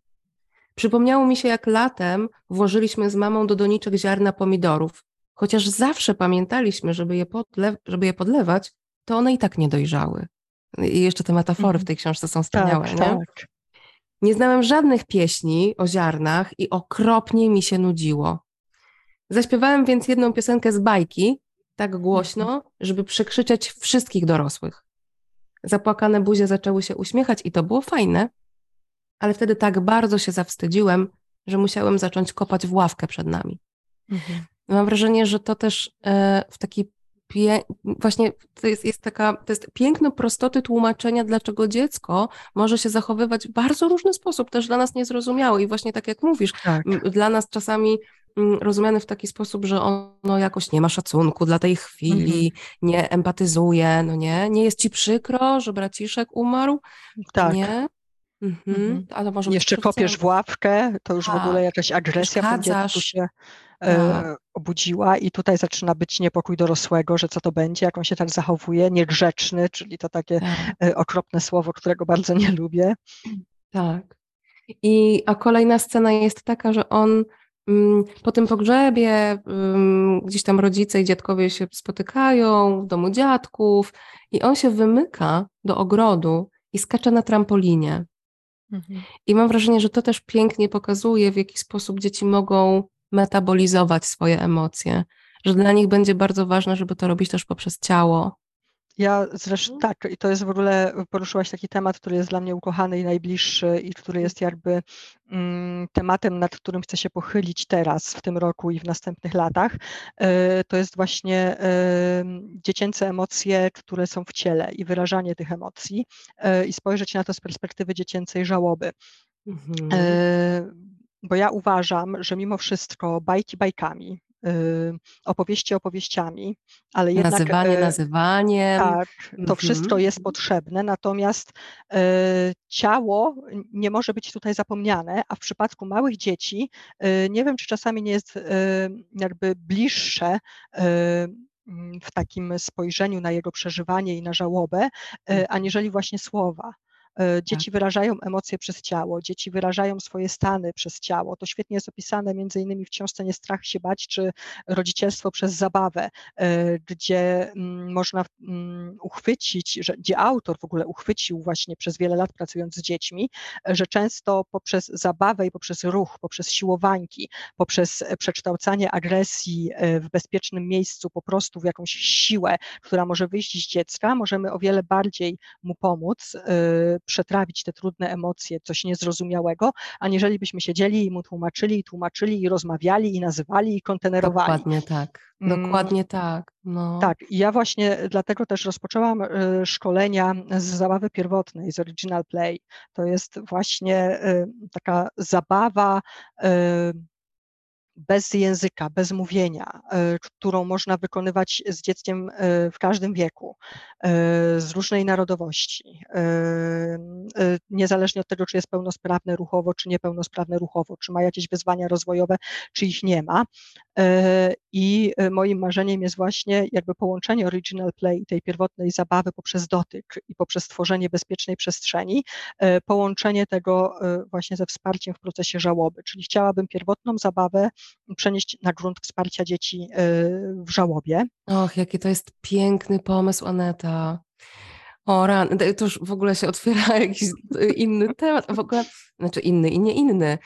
Speaker 2: Przypomniało mi się, jak latem włożyliśmy z mamą do doniczek ziarna pomidorów. Chociaż zawsze pamiętaliśmy, żeby je, podle żeby je podlewać, to one i tak nie dojrzały. I jeszcze te metafory w mhm. tej książce są wspaniałe. Tak, nie? tak. nie znałem żadnych pieśni o ziarnach i okropnie mi się nudziło. Zaśpiewałem więc jedną piosenkę z bajki, tak głośno, mhm. żeby przekrzyczeć wszystkich dorosłych. Zapłakane buzie zaczęły się uśmiechać i to było fajne, ale wtedy tak bardzo się zawstydziłem, że musiałem zacząć kopać w ławkę przed nami. Mhm. Mam wrażenie, że to też e, w taki pie... właśnie to jest, jest taka, to jest piękno prostoty tłumaczenia, dlaczego dziecko może się zachowywać w bardzo różny sposób, też dla nas niezrozumiały i właśnie tak jak mówisz, tak. dla nas czasami rozumiany w taki sposób, że ono jakoś nie ma szacunku dla tej chwili, mhm. nie empatyzuje, no nie, nie jest ci przykro, że braciszek umarł, tak. nie,
Speaker 3: Mhm. mhm. Może Jeszcze kopiesz w ławkę, to już w tak. ogóle jakaś agresja w tym dziecku się e, tak. obudziła i tutaj zaczyna być niepokój dorosłego, że co to będzie, jak on się tak zachowuje, niegrzeczny, czyli to takie tak. E, okropne słowo, którego bardzo nie lubię.
Speaker 2: Tak. I, a kolejna scena jest taka, że on mm, po tym pogrzebie mm, gdzieś tam rodzice i dziadkowie się spotykają w domu dziadków i on się wymyka do ogrodu i skacze na trampolinie. Mhm. I mam wrażenie, że to też pięknie pokazuje, w jaki sposób dzieci mogą metabolizować swoje emocje, że dla nich będzie bardzo ważne, żeby to robić też poprzez ciało.
Speaker 3: Ja zresztą mhm. tak, i to jest w ogóle, poruszyłaś taki temat, który jest dla mnie ukochany i najbliższy i który jest jakby mm, tematem, nad którym chcę się pochylić teraz, w tym roku i w następnych latach. E, to jest właśnie dziecięce emocje, które są w ciele i wyrażanie tych emocji e, i spojrzeć na to z perspektywy dziecięcej żałoby. Mhm. E, bo ja uważam, że mimo wszystko bajki bajkami, opowieści opowieściami, ale jednak...
Speaker 2: Nazywanie nazywaniem.
Speaker 3: Tak, to mhm. wszystko jest potrzebne, natomiast e, ciało nie może być tutaj zapomniane, a w przypadku małych dzieci nie wiem, czy czasami nie jest jakby bliższe w takim spojrzeniu na jego przeżywanie i na żałobę, mhm. aniżeli właśnie słowa. E, dzieci tak. wyrażają emocje przez ciało, dzieci wyrażają swoje stany przez ciało. To świetnie jest opisane między innymi w książce Nie strach się bać, czy rodzicielstwo przez zabawę, e, gdzie mm, można mm, uchwycić, że, gdzie autor w ogóle uchwycił właśnie przez wiele lat pracując z dziećmi, że często poprzez zabawę i poprzez ruch, poprzez siłowańki, poprzez przekształcanie agresji e, w bezpiecznym miejscu, po prostu w jakąś siłę, która może wyjść z dziecka, możemy o wiele bardziej mu pomóc przetrawić te trudne emocje, coś niezrozumiałego, aniżeli byśmy siedzieli i mu tłumaczyli, i tłumaczyli, i rozmawiali, i nazywali, i kontenerowali.
Speaker 2: Dokładnie tak. Mm. Dokładnie tak. No.
Speaker 3: Tak, i ja właśnie dlatego też rozpoczęłam y, szkolenia z zabawy pierwotnej, z Original Play. To jest właśnie y, taka zabawa y, bez języka, bez mówienia, e, którą można wykonywać z dzieckiem e, w każdym wieku, e, z różnej narodowości, niezależnie od tego, czy jest pełnosprawne ruchowo, czy niepełnosprawne ruchowo, czy ma jakieś wyzwania rozwojowe, czy ich nie ma. I moim marzeniem jest właśnie jakby połączenie original play tej pierwotnej zabawy poprzez dotyk i poprzez tworzenie bezpiecznej przestrzeni, połączenie tego właśnie ze wsparciem w procesie żałoby, czyli chciałabym pierwotną zabawę przenieść na grunt wsparcia dzieci y, w żałobie.
Speaker 2: Och, jaki to jest piękny pomysł, Aneta. O, ran, to już w ogóle się otwiera [laughs] jakiś inny temat, w ogóle, znaczy inny i nie inny.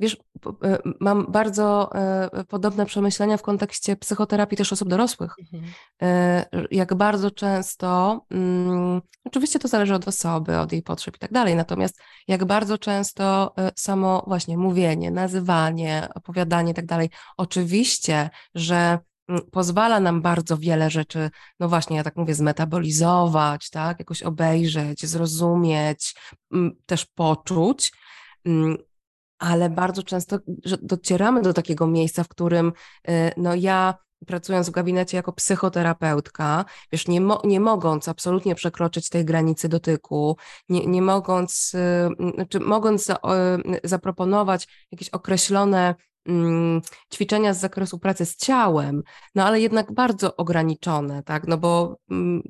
Speaker 2: Wiesz, e, mam bardzo e, podobne przemyślenia w kontekście psychoterapii też osób dorosłych. Mhm. E, jak bardzo często, mm, oczywiście to zależy od osoby, od jej potrzeb i tak dalej, natomiast jak bardzo często samo właśnie mówienie, nazywanie, opowiadanie i tak dalej, oczywiście, że mm, pozwala nam bardzo wiele rzeczy, no właśnie, ja tak mówię, zmetabolizować, tak, jakoś obejrzeć, zrozumieć, mm, też poczuć, ale bardzo często docieramy do takiego miejsca, w którym y, no ja pracując w gabinecie jako psychoterapeutka, wiesz, nie, mo nie mogąc absolutnie przekroczyć tej granicy dotyku, nie, nie mogąc, yy, znaczy mogąc za, yy, zaproponować jakieś określone mm, ćwiczenia z zakresu pracy z ciałem, no ale jednak bardzo ograniczone, tak, no bo mm,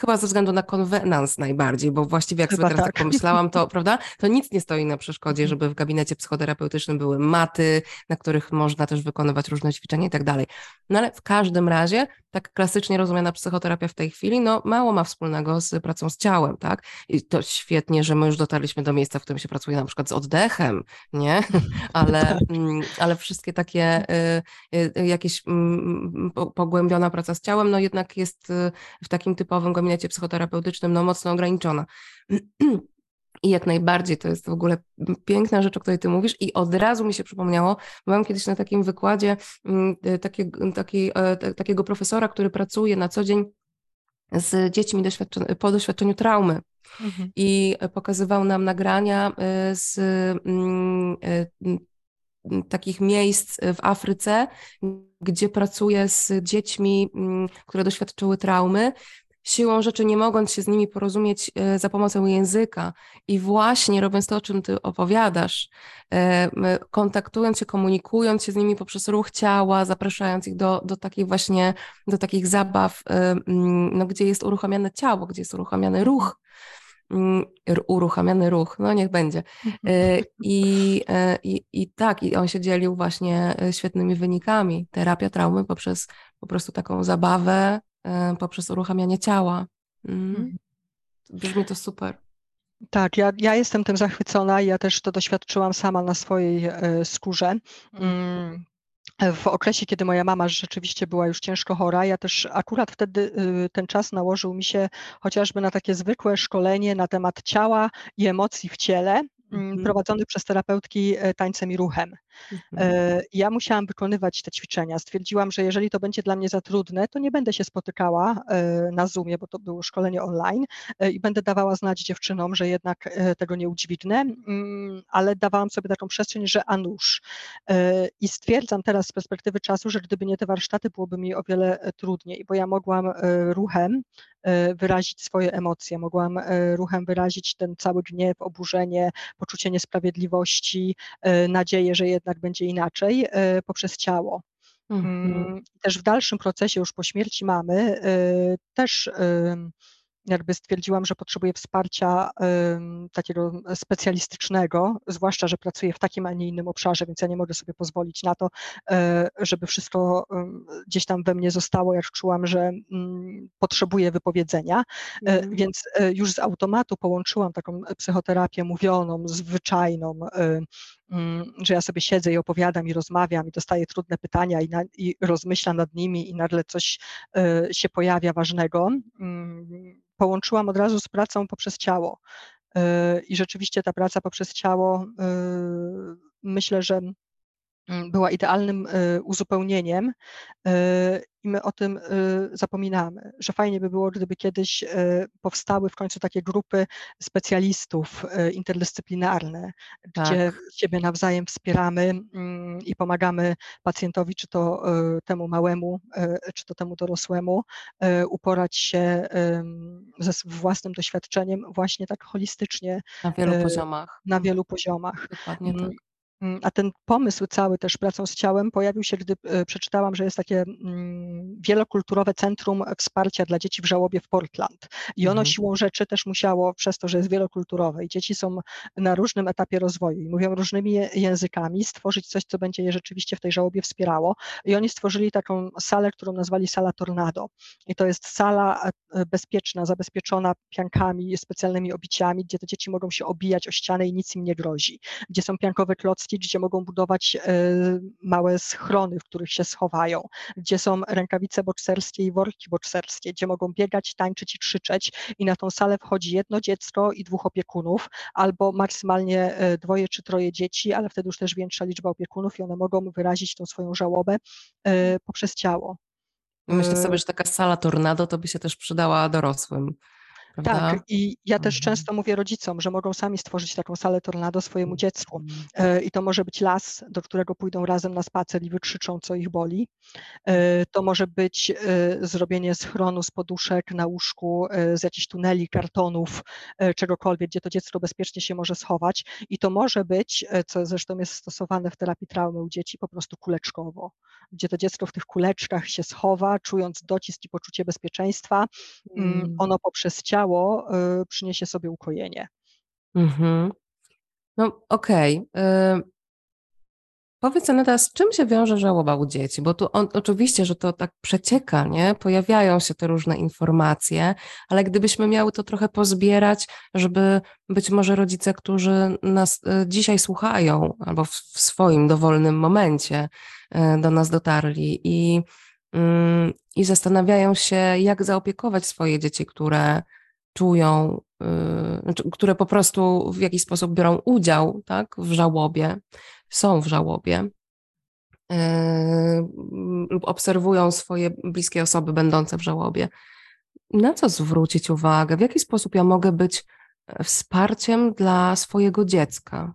Speaker 2: Chyba ze względu na konwenans najbardziej, bo właściwie jak Chyba sobie teraz tak. tak pomyślałam, to [laughs] prawda, to nic nie stoi na przeszkodzie, mhm. żeby w gabinecie psychoterapeutycznym były maty, na których można też wykonywać różne ćwiczenia i tak dalej. No ale w każdym razie, tak klasycznie rozumiana psychoterapia w tej chwili, no mało ma wspólnego z pracą z ciałem, tak? I to świetnie, że my już dotarliśmy do miejsca, w którym się pracuje na przykład z oddechem, nie? [laughs] Ale, tak. mm, ale wszystkie takie y, y, jakieś mm, pogłębiona praca z ciałem, no jednak jest y, w takim typowym gabinecie gabinecie psychoterapeutycznym no, mocno ograniczona. [clears throat] I jak najbardziej to jest w ogóle piękna rzecz, o której ty mówisz. I od razu mi się przypomniało, byłam kiedyś na takim wykładzie mm, taki, taki, e, takiego profesora, który pracuje na co dzień z dziećmi po doświadczeniu traumy. Mhm. I pokazywał nam nagrania e, z mm, e, takich miejsc w Afryce, gdzie pracuje z dziećmi, mm, które doświadczyły traumy siłą rzeczy nie mogąc się z nimi porozumieć e, za pomocą języka i właśnie robiąc to, o czym ty opowiadasz, e, kontaktując się, komunikując się z nimi poprzez ruch ciała, zapraszając ich do, do takich właśnie, do takich zabaw, e, no, gdzie jest uruchamiane ciało, gdzie jest uruchamiany ruch, uruchamiany ruch, no niech będzie. I, i, I tak, i on się dzielił właśnie świetnymi wynikami. Terapia traumy poprzez po prostu taką zabawę, poprzez uruchamianie ciała. Mm. Mhm. Brzmi to super.
Speaker 3: Tak, ja, ja jestem tym zachwycona. Ja też to doświadczyłam sama na swojej e, skórze. Mm. w okresie, kiedy moja mama rzeczywiście była już ciężko chora, ja też akurat wtedy y, ten czas nałożył mi się chociażby na takie zwykłe szkolenie na temat ciała i emocji w ciele, mm, prowadzony przez terapeutki e, tańcem i ruchem. Mhm. E, ja musiałam wykonywać te ćwiczenia. Stwierdziłam, że jeżeli to będzie dla mnie za trudne, to nie będę się spotykała e, na Zoomie, bo to było szkolenie online e, i będę dawała znać dziewczynom, że jednak tego nie udźwignę, mm, ale dawałam sobie taką przestrzeń, że a nuż. I stwierdzam teraz z perspektywy czasu, że gdyby nie te warsztaty, byłoby mi o wiele trudniej, bo ja mogłam ruchem wyrazić swoje emocje, mogłam ruchem wyrazić ten cały gniew, oburzenie, poczucie niesprawiedliwości, nadzieję, że jednak będzie inaczej e, poprzez ciało. Mhm. Mm, też w dalszym procesie, już po śmierci mamy, e, też jakby stwierdziłam, że potrzebuję wsparcia takiego specjalistycznego, zwłaszcza, że pracuję w takim, a nie innym obszarze, więc ja nie mogę sobie pozwolić na to, e, żeby wszystko gdzieś tam we mnie zostało, jak czułam, że mm, potrzebuję wypowiedzenia. Mm. Więc już z automatu połączyłam taką psychoterapię mówioną, zwyczajną, że ja sobie siedzę i opowiadam i rozmawiam i dostaję trudne pytania i, na, i rozmyślam nad nimi i nagle coś y, się pojawia ważnego, y, połączyłam od razu z pracą poprzez ciało. Y, I rzeczywiście ta praca poprzez ciało, y, myślę, że mm, była idealnym y, uzupełnieniem y, i my o tym y, zapominamy, że fajnie by było, gdyby kiedyś powstały w końcu takie grupy specjalistów interdyscyplinarne, tak. gdzie siebie nawzajem wspieramy mm, i pomagamy pacjentowi, czy to temu małemu, czy to temu dorosłemu, uporać się ze własnym doświadczeniem właśnie tak holistycznie.
Speaker 2: Na wielu poziomach.
Speaker 3: Na wielu poziomach.
Speaker 2: Dokładnie mm, tak.
Speaker 3: Mm, a ten pomysł cały też pracą z ciałem pojawił się, gdy e, przeczytałam, że jest takie mm, wielokulturowe centrum wsparcia dla dzieci w żałobie w Portland. I ono mhm. siłą rzeczy też musiało, przez to, że jest wielokulturowe i dzieci są na różnym etapie rozwoju i mówią różnymi językami, stworzyć coś, co będzie je rzeczywiście w tej żałobie wspierało. I oni stworzyli taką salę, którą nazwali sala Tornado. I to jest sala e, bezpieczna, zabezpieczona piankami, specjalnymi obiciami, gdzie te dzieci mogą się obijać o ścianę i nic im nie grozi. Gdzie są piankowe klocki, gdzie mogą budować e, małe schrony, w których się schowają, gdzie są rękawice bokserskie i worki bokserskie, gdzie mogą biegać, tańczyć i krzyczeć i na tą salę wchodzi jedno dziecko i dwóch opiekunów, albo maksymalnie e, dwoje czy troje dzieci, ale wtedy już też większa liczba opiekunów i one mogą wyrazić tą swoją żałobę e, poprzez ciało.
Speaker 2: Myślę sobie, że taka sala tornado to by się też przydała dorosłym.
Speaker 3: Prawda? Tak, i ja też mhm. często mówię rodzicom, że mogą sami stworzyć taką salę tornado swojemu dziecku. Mhm. E, I to może być las, do którego pójdą razem na spacer i wykrzyczą, co ich boli. E, to może być e, zrobienie schronu z poduszek na łóżku, z jakichś tuneli, kartonów, czegokolwiek, gdzie to dziecko bezpiecznie się może schować. I to może być, co zresztą jest stosowane w terapii traumy u dzieci, po prostu kuleczkowo, gdzie to dziecko w tych kuleczkach się schowa, czując docisk i poczucie bezpieczeństwa. Mm, mm. Ono poprzez ciało ciało y, przyniesie sobie ukojenie. Mhm.
Speaker 2: No okej. Okay. Powiedz Aneta, z czym się wiąże żałoba u dzieci? Bo tu on, oczywiście, że to tak przecieka, nie? Pojawiają się te różne informacje, ale gdybyśmy miały to trochę pozbierać, żeby być może rodzice, którzy nas y, dzisiaj słuchają albo w, w swoim dowolnym momencie y, do nas dotarli i, mm, i zastanawiają się, jak zaopiekować swoje dzieci, które czują, yy, które po prostu w jakiś sposób biorą udział tak, w żałobie, są w żałobie yy, lub obserwują swoje bliskie osoby będące w żałobie. Na co zwrócić uwagę? W jaki sposób ja mogę być e, wsparciem dla swojego dziecka?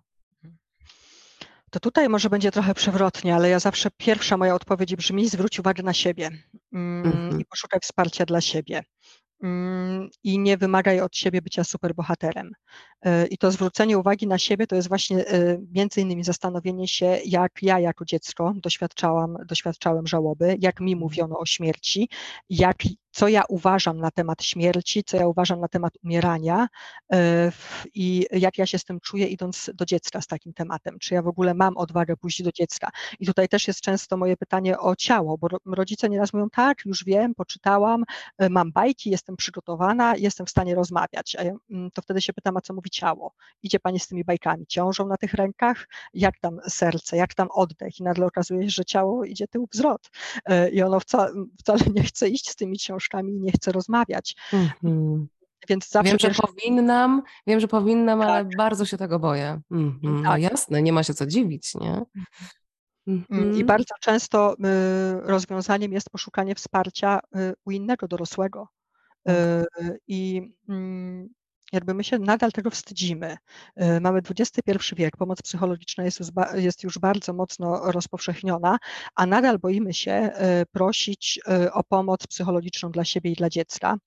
Speaker 3: To tutaj może będzie trochę przewrotnie, ale ja zawsze pierwsza moja odpowiedź brzmi: zwróć uwagę na siebie mm, mhm. i poszukaj wsparcia dla siebie. Mm, i nie wymagaj od siebie bycia superbohaterem. E, I to zwrócenie uwagi na siebie to jest właśnie e, między innymi zastanowienie się, jak ja jako dziecko doświadczałam, doświadczałem żałoby, jak mi mówiono o śmierci, jak co ja uważam na temat śmierci, co ja uważam na temat umierania i jak ja się z tym czuję, idąc do dziecka z takim tematem. Czy ja w ogóle mam odwagę pójść do dziecka? I tutaj też jest często moje pytanie o ciało, bo rodzice nieraz mówią, tak, już wiem, poczytałam, mam bajki, jestem przygotowana, jestem w stanie rozmawiać. A ja, mm, to wtedy się pytam, a co mówi ciało? Idzie pani z tymi bajkami, ciążą na tych rękach? Jak tam serce, jak tam oddech? I nagle okazuje się, że ciało idzie tył wzrot. E, I ono wcale, wcale nie chce iść z tymi książkami i nie chce rozmawiać. Mm-hmm.
Speaker 2: Więc zawsze wiem, że powinnam, wiem, że powinnam, tak. ale bardzo się tego boję. Mm-hmm. Tak. No jasne, nie ma się co dziwić, nie?
Speaker 3: Mm-hmm. I bardzo często y, rozwiązaniem jest poszukanie wsparcia y, u innego dorosłego. Y, I mm, jakby my się nadal tego wstydzimy. Y, mamy XXI wiek, pomoc psychologiczna jest już, jest już bardzo mocno rozpowszechniona, a nadal boimy się y, prosić y, o pomoc psychologiczną dla siebie i dla dziecka.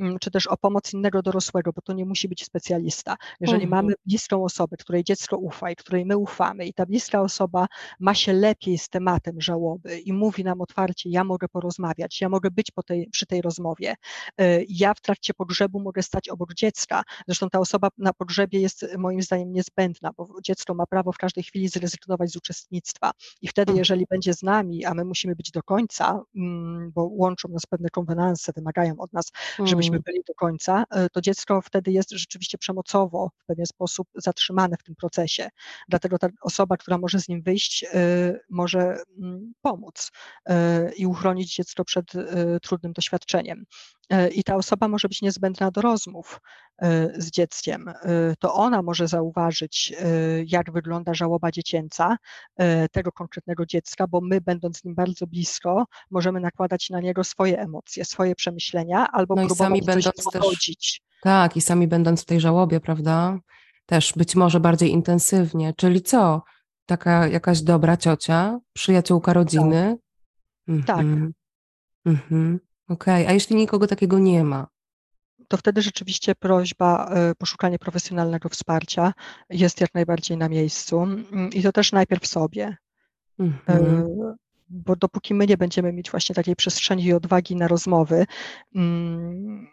Speaker 3: Mm, czy też o pomoc innego dorosłego, bo to nie musi być specjalista. Jeżeli mhm. mamy bliską osobę, której dziecko ufa i której my ufamy, i ta bliska osoba ma się lepiej z tematem żałoby i mówi nam otwarcie, ja mogę porozmawiać, ja mogę być po tej, przy tej rozmowie, y, ja w trakcie pogrzebu mogę stać obok dziecka. Zresztą ta osoba na pogrzebie jest moim zdaniem niezbędna, bo dziecko ma prawo w każdej chwili zrezygnować z uczestnictwa. I wtedy, mhm. jeżeli będzie z nami, a my musimy być do końca, mm, bo łączą nas pewne konwenanse, wymagają od nas, żebyśmy żebyśmy byli do końca, e, to dziecko wtedy jest rzeczywiście przemocowo w pewien sposób zatrzymane w tym procesie. Dlatego ta osoba, która może z nim wyjść, e, może mm, pomóc e, i uchronić dziecko przed trudnym doświadczeniem. I ta osoba może być niezbędna do rozmów z dzieckiem. To ona może zauważyć, jak wygląda żałoba dziecięca tego konkretnego dziecka, bo my, będąc z nim bardzo blisko, możemy nakładać na niego swoje emocje, swoje przemyślenia albo no próbować sami będąc też,
Speaker 2: Tak, i sami będąc w tej żałobie, prawda? Też być może bardziej intensywnie. Czyli co? Taka jakaś dobra ciocia, przyjaciółka rodziny?
Speaker 3: Tak. Mhm.
Speaker 2: Mhm. Okej, okay. a jeśli nikogo takiego nie ma?
Speaker 3: to wtedy rzeczywiście prośba, y, poszukanie profesjonalnego wsparcia jest jak najbardziej na miejscu mm, i to też najpierw sobie. Mhm. Y, bo dopóki my nie będziemy mieć właśnie takiej przestrzeni i odwagi na rozmowy, mm,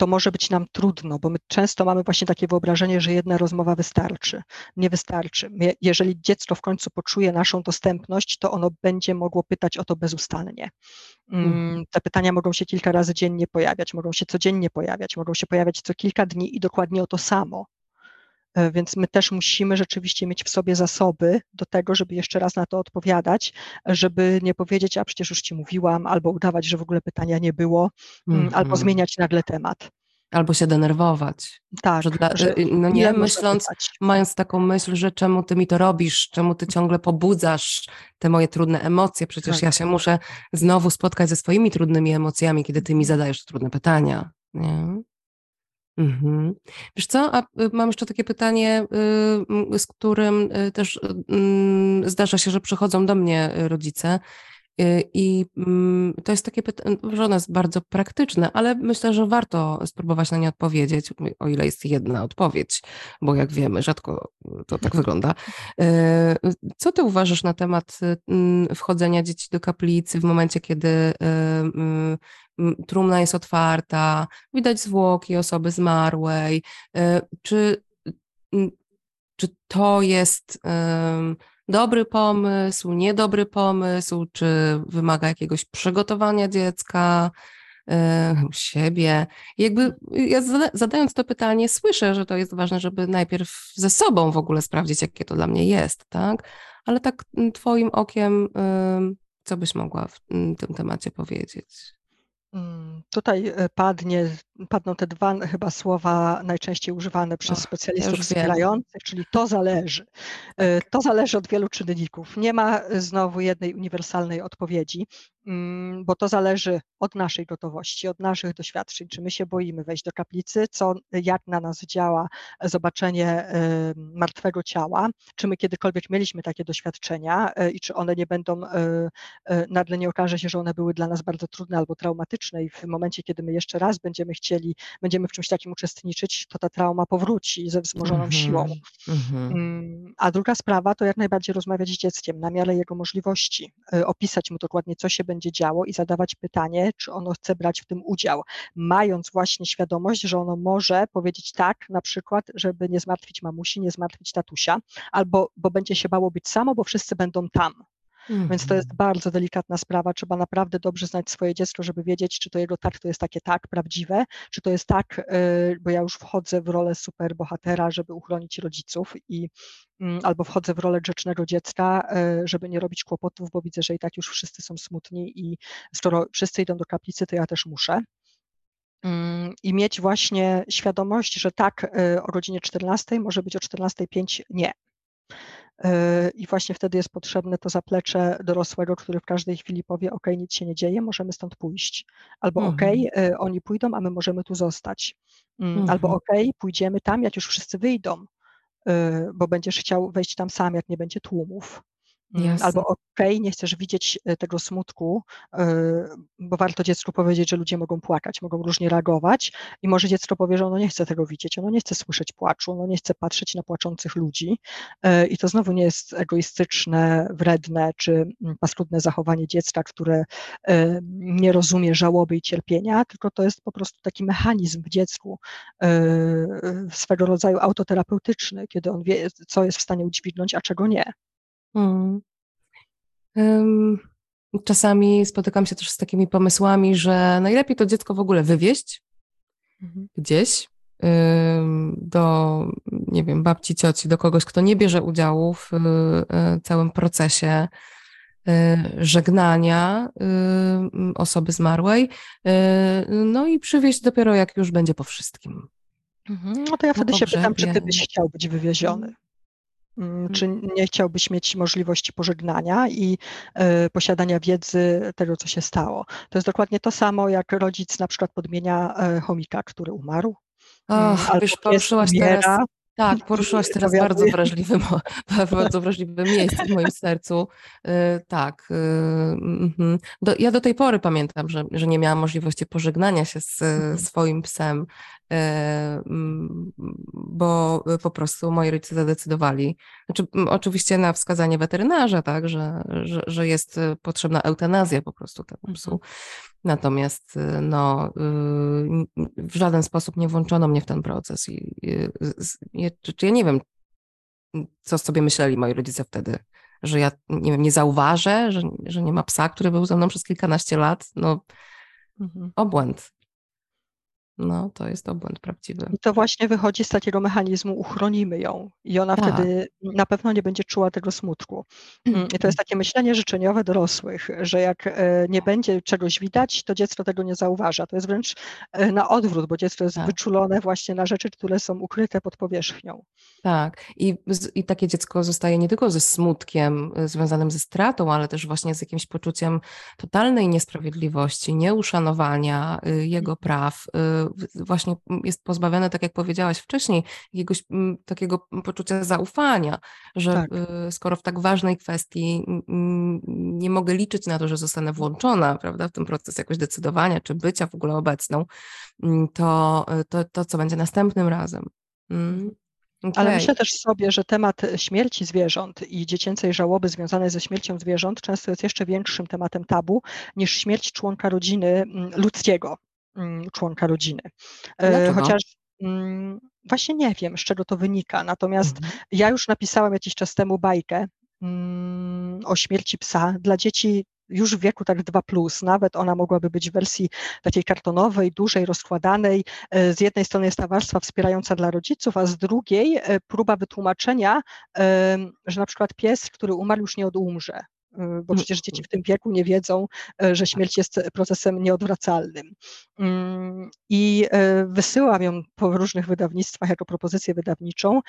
Speaker 3: to może być nam trudno, bo my często mamy właśnie takie wyobrażenie, że jedna rozmowa wystarczy. Nie wystarczy. Jeżeli dziecko w końcu poczuje naszą dostępność, to ono będzie mogło pytać o to bezustannie. Mm, mhm. Te pytania mogą się kilka razy dziennie pojawiać, mogą się codziennie pojawiać, mogą się pojawiać co kilka dni i dokładnie o to samo. E, więc my też musimy rzeczywiście mieć w sobie zasoby do tego, żeby jeszcze raz na to odpowiadać, żeby nie powiedzieć, a przecież już ci mówiłam, albo udawać, że w ogóle pytania nie było, mm -hmm. albo zmieniać nagle temat.
Speaker 2: Albo się denerwować.
Speaker 3: Tak.
Speaker 2: Że dla, że y, no nie myśląc, mając taką myśl, że czemu ty mi to robisz, czemu ty ciągle pobudzasz te moje trudne emocje, przecież tak. ja się muszę znowu spotkać ze swoimi trudnymi emocjami, kiedy ty mi zadajesz trudne pytania. Nie? Mhm. Wiesz co, a y, mam jeszcze takie pytanie, y, z którym y, też mm, zdarza się, że przychodzą do mnie rodzice i mm, to jest takie pytanie, że ono jest bardzo praktyczne, ale myślę, że warto spróbować na nie odpowiedzieć, o ile jest jedna odpowiedź, bo jak wiemy, rzadko to tak wygląda. Co ty uważasz na temat wchodzenia dzieci do kaplicy w momencie, kiedy trumna jest otwarta, widać zwłoki osoby zmarłej. E, czy, czy to jest dobry pomysł, niedobry pomysł, czy wymaga jakiegoś przygotowania dziecka? E, siebie. Jakby ja zadając to pytanie, słyszę, że to jest ważne, żeby najpierw ze sobą w ogóle sprawdzić, jakie to dla mnie jest, tak? Ale tak Twoim okiem, co byś mogła w tym temacie powiedzieć?
Speaker 3: Mm, tutaj e, padnie, padną te dwa chyba słowa najczęściej używane przez Och, specjalistów wspierających, czyli to zależy. E, to zależy od wielu czynników. Nie ma znowu jednej uniwersalnej odpowiedzi. Mm, bo to zależy od naszej gotowości, od naszych doświadczeń, czy my się boimy wejść do kaplicy, co, jak na nas działa zobaczenie martwego ciała, czy my kiedykolwiek mieliśmy takie doświadczenia e, i czy one nie będą, e, e, nagle nie okaże się, że one były dla nas bardzo trudne albo traumatyczne i w momencie, kiedy my jeszcze raz będziemy chcieli chcieli, będziemy w czymś takim uczestniczyć, to ta trauma powróci ze wzmożoną mm -hmm. siłą. Mm -hmm. A druga sprawa to jak najbardziej rozmawiać z dzieckiem na miarę jego możliwości, y, opisać mu dokładnie, co się będzie działo i zadawać pytanie, czy ono chce brać w tym udział, mając właśnie świadomość, że ono może powiedzieć tak, na przykład, żeby nie zmartwić mamusi, nie zmartwić tatusia, albo bo będzie się bało być samo, bo wszyscy będą tam. Mm. Więc to jest mhm. bardzo delikatna sprawa. Trzeba naprawdę dobrze znać swoje dziecko, żeby wiedzieć, czy to jego tak to jest takie tak prawdziwe, czy to jest tak, y, bo ja już wchodzę w rolę superbohatera, żeby uchronić rodziców i mm, albo wchodzę w rolę grzecznego dziecka, y, żeby nie robić kłopotów, bo widzę, że i tak już wszyscy są smutni i skoro wszyscy idą do kaplicy, to ja też muszę mm, i mieć właśnie świadomość, że tak y, o godzinie 14 może być o 14.05 nie. I właśnie wtedy jest potrzebne to zaplecze dorosłego, który w każdej chwili powie: OK, nic się nie dzieje, możemy stąd pójść. Albo OK, mhm. oni pójdą, a my możemy tu zostać. Mm, mhm. Albo OK, pójdziemy tam, jak już wszyscy wyjdą, y, bo będziesz chciał wejść tam sam, jak nie będzie tłumów. Mm, Jasne. Albo okej, okay, nie chcesz widzieć e, tego smutku, e, bo warto dziecku powiedzieć, że ludzie mogą płakać, mogą różnie reagować i może dziecko powie, że ono nie chce tego widzieć, ono nie chce słyszeć płaczu, ono nie chce patrzeć na płaczących ludzi e, i to znowu nie jest egoistyczne, wredne czy mm, paskudne zachowanie dziecka, które nie rozumie żałoby i cierpienia, tylko to jest po prostu taki mechanizm w dziecku swego rodzaju autoterapeutyczny, kiedy on wie, co jest w stanie udźwignąć, a czego nie. Hmm.
Speaker 2: czasami spotykam się też z takimi pomysłami, że najlepiej to dziecko w ogóle wywieźć mhm. gdzieś do, nie wiem, babci, cioci, do kogoś, kto nie bierze udziału w y, całym procesie y, żegnania osoby zmarłej, no i przywieźć dopiero jak już będzie po wszystkim.
Speaker 3: Mhm. No to ja wtedy się pytam, czy ty byś chciał być wywieziony? Mm, mhm. Czy nie chciałbyś mieć możliwości pożegnania i y, posiadania wiedzy tego, co się stało? To jest dokładnie to samo, jak rodzic na przykład podmienia y, chomika, który umarł.
Speaker 2: Och, albo wiesz, poruszyłaś teraz, tak, [laughs] poruszyłaś teraz bardzo wrażliwe, [laughs] bardzo wrażliwe miejsce w moim sercu. Y, tak. Y, mhm. Do, ja do tej pory pamiętam, że, że nie miałam możliwości pożegnania się z mhm. swoim psem, y, mm, bo po prostu moi rodzice zadecydowali, znaczy, oczywiście na wskazanie weterynarza, tak, że, że, że jest potrzebna eutanazja po prostu temu psu. Natomiast no, w żaden sposób nie włączono mnie w ten proces i, i czy, czy ja nie wiem, co sobie myśleli moi rodzice wtedy, że ja nie wiem, nie zauważę, że, że nie ma psa, który był ze mną przez kilkanaście lat. No, mhm. obłęd. No, to jest obłęd prawdziwy.
Speaker 3: I to właśnie wychodzi z takiego mechanizmu, uchronimy ją i ona tak. wtedy na pewno nie będzie czuła tego smutku. I to jest mhm. takie myślenie życzeniowe dorosłych, że jak e, nie będzie czegoś widać, to dziecko tego nie zauważa. To jest wręcz e, na odwrót, bo dziecko jest tak. wyczulone właśnie na rzeczy, które są ukryte pod powierzchnią.
Speaker 2: Tak. I, I takie dziecko zostaje nie tylko ze smutkiem e, związanym ze stratą, ale też właśnie z jakimś poczuciem totalnej niesprawiedliwości, nieuszanowania jego praw, właśnie jest pozbawione, tak jak powiedziałaś wcześniej, jakiegoś takiego poczucia zaufania, że tak. Y, skoro w tak ważnej kwestii nie mogę liczyć na to, że zostanę włączona prawda, w ten proces jakoś decydowania czy bycia w ogóle obecną, to, to, to co będzie następnym razem. Mm.
Speaker 3: Okay. Ale myślę też sobie, że temat śmierci zwierząt i dziecięcej żałoby związanej ze śmiercią zwierząt często jest jeszcze większym tematem tabu niż śmierć członka rodziny ludzkiego. Mm, członka rodziny. E, Dlaczego? Chociaż mm, właśnie nie wiem, z czego to wynika. Natomiast mhm. ja już napisałam jakiś czas temu bajkę mm, o śmierci psa dla dzieci już w wieku tak 2, plus, nawet ona mogłaby być w wersji takiej kartonowej, dużej, rozkładanej. E, z jednej strony jest ta warstwa wspierająca dla rodziców, a z drugiej e, próba wytłumaczenia, że na przykład pies, który umarł, już nie odumrze, bo mm. przecież dzieci w tym wieku nie wiedzą, y, że śmierć jest procesem nieodwracalnym. Mm, I y, wysyłam ją po różnych wydawnictwach jako propozycję wydawniczą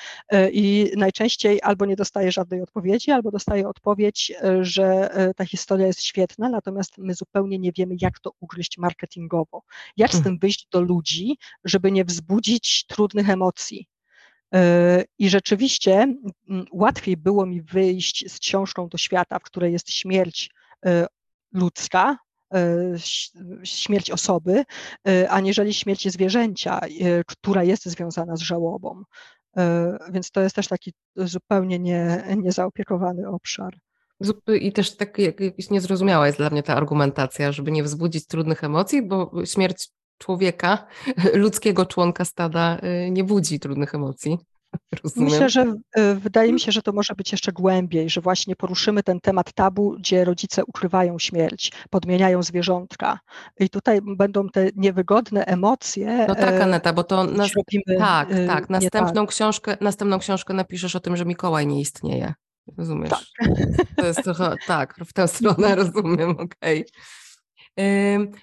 Speaker 3: i najczęściej albo nie dostaję żadnej odpowiedzi, albo dostaję odpowiedź, że ta historia jest świetna, natomiast my zupełnie nie wiemy, jak to ugryźć marketingowo. Jak z mm. tym wyjść do ludzi, żeby nie wzbudzić trudnych emocji. I rzeczywiście łatwiej było mi wyjść z książką do świata, w której jest śmierć ludzka, śmierć osoby, aniżeli śmierć zwierzęcia, która jest związana z żałobą. Więc to jest też taki zupełnie nie, niezaopiekowany obszar.
Speaker 2: I też tak jakieś niezrozumiała jest dla mnie ta argumentacja, żeby nie wzbudzić trudnych emocji, bo śmierć człowieka, [laughs] ludzkiego członka stada y, nie budzi trudnych emocji. [laughs]
Speaker 3: Rozumiem. Myślę, że y, wydaje mi się, że to może być jeszcze głębiej, że właśnie poruszymy ten temat tabu, gdzie rodzice ukrywają śmierć, podmieniają zwierzątka. I tutaj będą te niewygodne emocje.
Speaker 2: No tak, Aneta, bo to nas... robimy, tak, tak. Następną, tak. Książkę, następną książkę napiszesz o tym, że Mikołaj nie istnieje. Rozumiesz? Tak. To jest trochę, tak, w tę stronę [laughs] rozumiem, okej. Okay.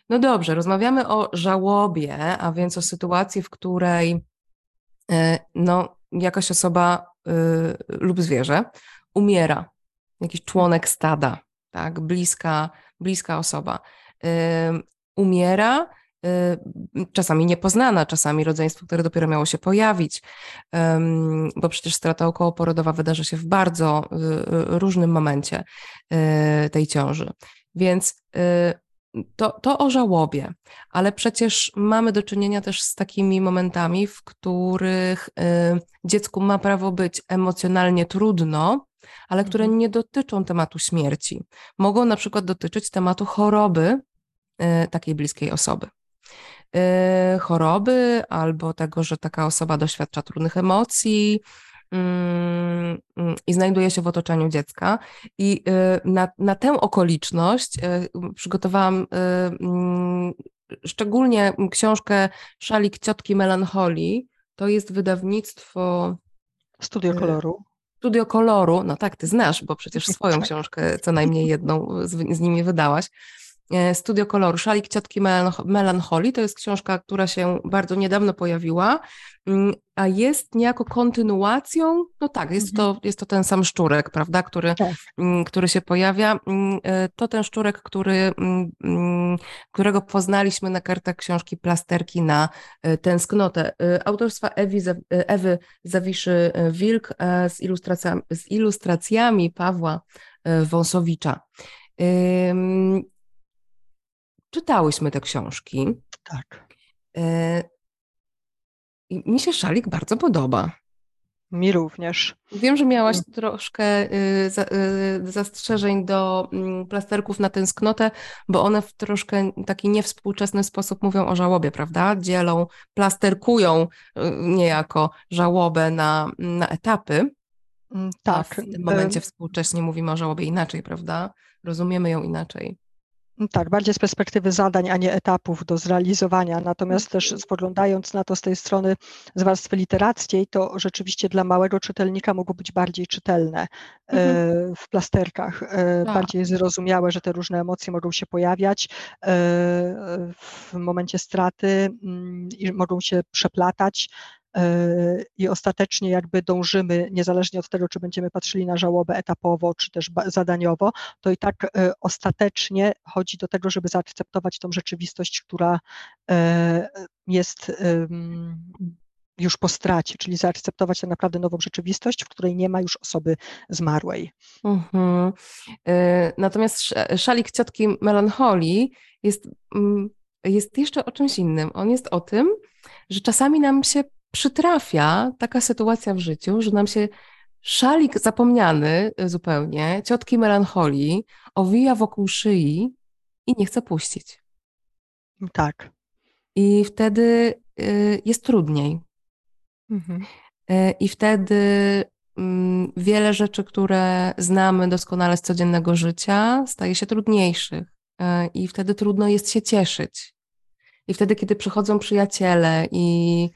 Speaker 2: No dobrze, rozmawiamy o żałobie, a więc o sytuacji, w której e, no, jakaś osoba y, lub zwierzę umiera, jakiś członek stada, tak, bliska, bliska osoba. Umiera, y, czasami niepoznana, czasami rodzeństwo, które dopiero miało się pojawić, bo przecież strata okołoporodowa wydarza się w bardzo y, różnym momencie tej ciąży. Więc to, to o żałobie, ale przecież mamy do czynienia też z takimi momentami, w których y, dziecku ma prawo być emocjonalnie trudno, ale które mhm. nie dotyczą tematu śmierci. Mogą na przykład dotyczyć tematu choroby y, takiej bliskiej osoby. Y, choroby albo tego, że taka osoba doświadcza trudnych emocji, i znajduje się w otoczeniu dziecka. I y, na, na tę okoliczność y, przygotowałam y, mm, szczególnie książkę Szalik Ciotki Melancholii. To jest wydawnictwo.
Speaker 3: Studio Koloru.
Speaker 2: Studio Koloru, no tak, ty znasz, bo przecież [laughs] swoją tak. książkę co najmniej jedną z, z nimi wydałaś. E, Studio Koloru, Szalik Ciotki Melancholii. To jest książka, która się bardzo niedawno pojawiła, mm, a jest niejako kontynuacją, no tak, jest, to, mhm. jest to ten sam szczurek, prawda, który, tak. Mm, który się pojawia. Mm, e, to ten szczurek, który, którego poznaliśmy na kartach książki Plasterki na e, tęsknotę. Autorstwa Ewi, Ewy Zawiszy-Wilk z ilustracjami, z ilustracjami Pawła Wąsowicza. Czytałyśmy te książki.
Speaker 3: Tak.
Speaker 2: E, I mi się szalik bardzo podoba.
Speaker 3: Mi również.
Speaker 2: Wiem, że miałaś mm. troszkę y, y, zastrzeżeń do mm, plasterków na tęsknotę, bo one w troszkę taki niewspółczesny sposób mówią o żałobie, prawda? Dzielą, plasterkują y, niejako żałobę na, na etapy. Mm, tak. A w tym momencie współcześnie mówimy o żałobie inaczej, prawda? Rozumiemy ją inaczej.
Speaker 3: Tak, bardziej z perspektywy zadań, a nie etapów do zrealizowania. Natomiast też spoglądając na to z tej strony z warstwy literackiej, to rzeczywiście dla małego czytelnika mogło być bardziej czytelne e, mhm. w plasterkach, e, tak. bardziej zrozumiałe, że te różne emocje mogą się pojawiać e, w momencie straty mm, i mogą się przeplatać i ostatecznie jakby dążymy, niezależnie od tego, czy będziemy patrzyli na żałobę etapowo, czy też zadaniowo, to i tak e, ostatecznie chodzi do tego, żeby zaakceptować tą rzeczywistość, która e, jest już po stracie, czyli zaakceptować tak naprawdę nową rzeczywistość, w której nie ma już osoby zmarłej. Mhm.
Speaker 2: E, natomiast szalik ciotki melancholii jest, mm, jest jeszcze o czymś innym. On jest o tym, że czasami nam się przytrafia taka sytuacja w życiu, że nam się szalik zapomniany zupełnie, ciotki melancholii, owija wokół szyi i nie chce puścić.
Speaker 3: Tak.
Speaker 2: I wtedy y, jest trudniej. Mhm. Y, I wtedy mm, wiele rzeczy, które znamy doskonale z codziennego życia, staje się trudniejszych. Y, I wtedy trudno jest się cieszyć. I wtedy, kiedy przychodzą przyjaciele i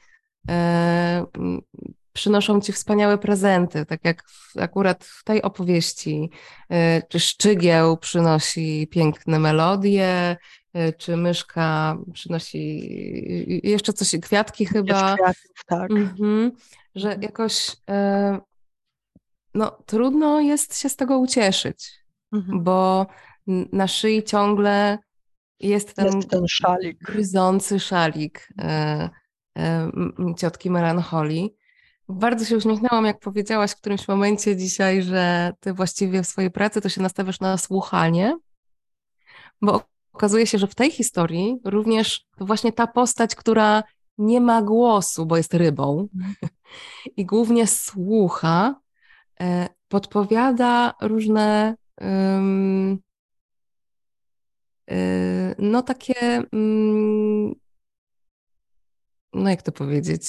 Speaker 2: przynoszą ci wspaniałe prezenty, tak jak w, akurat w tej opowieści, e, czy szczygieł przynosi piękne melodie, e, czy myszka przynosi jeszcze coś, kwiatki chyba.
Speaker 3: Kwiatów, tak. Mhm,
Speaker 2: że jakoś no, trudno jest się z tego ucieszyć, mhm. bo na szyi ciągle jest ten,
Speaker 3: jest ten szalik.
Speaker 2: gryzący szalik ciotki melancholii. Bardzo się uśmiechnęłam, jak powiedziałaś w którymś momencie dzisiaj, że ty właściwie w swojej pracy to się nastawiasz na słuchanie, bo okazuje się, że w tej historii również to właśnie ta postać, która nie ma głosu, bo jest rybą [laughs] i głównie słucha, e, podpowiada różne no takie no jak to powiedzieć,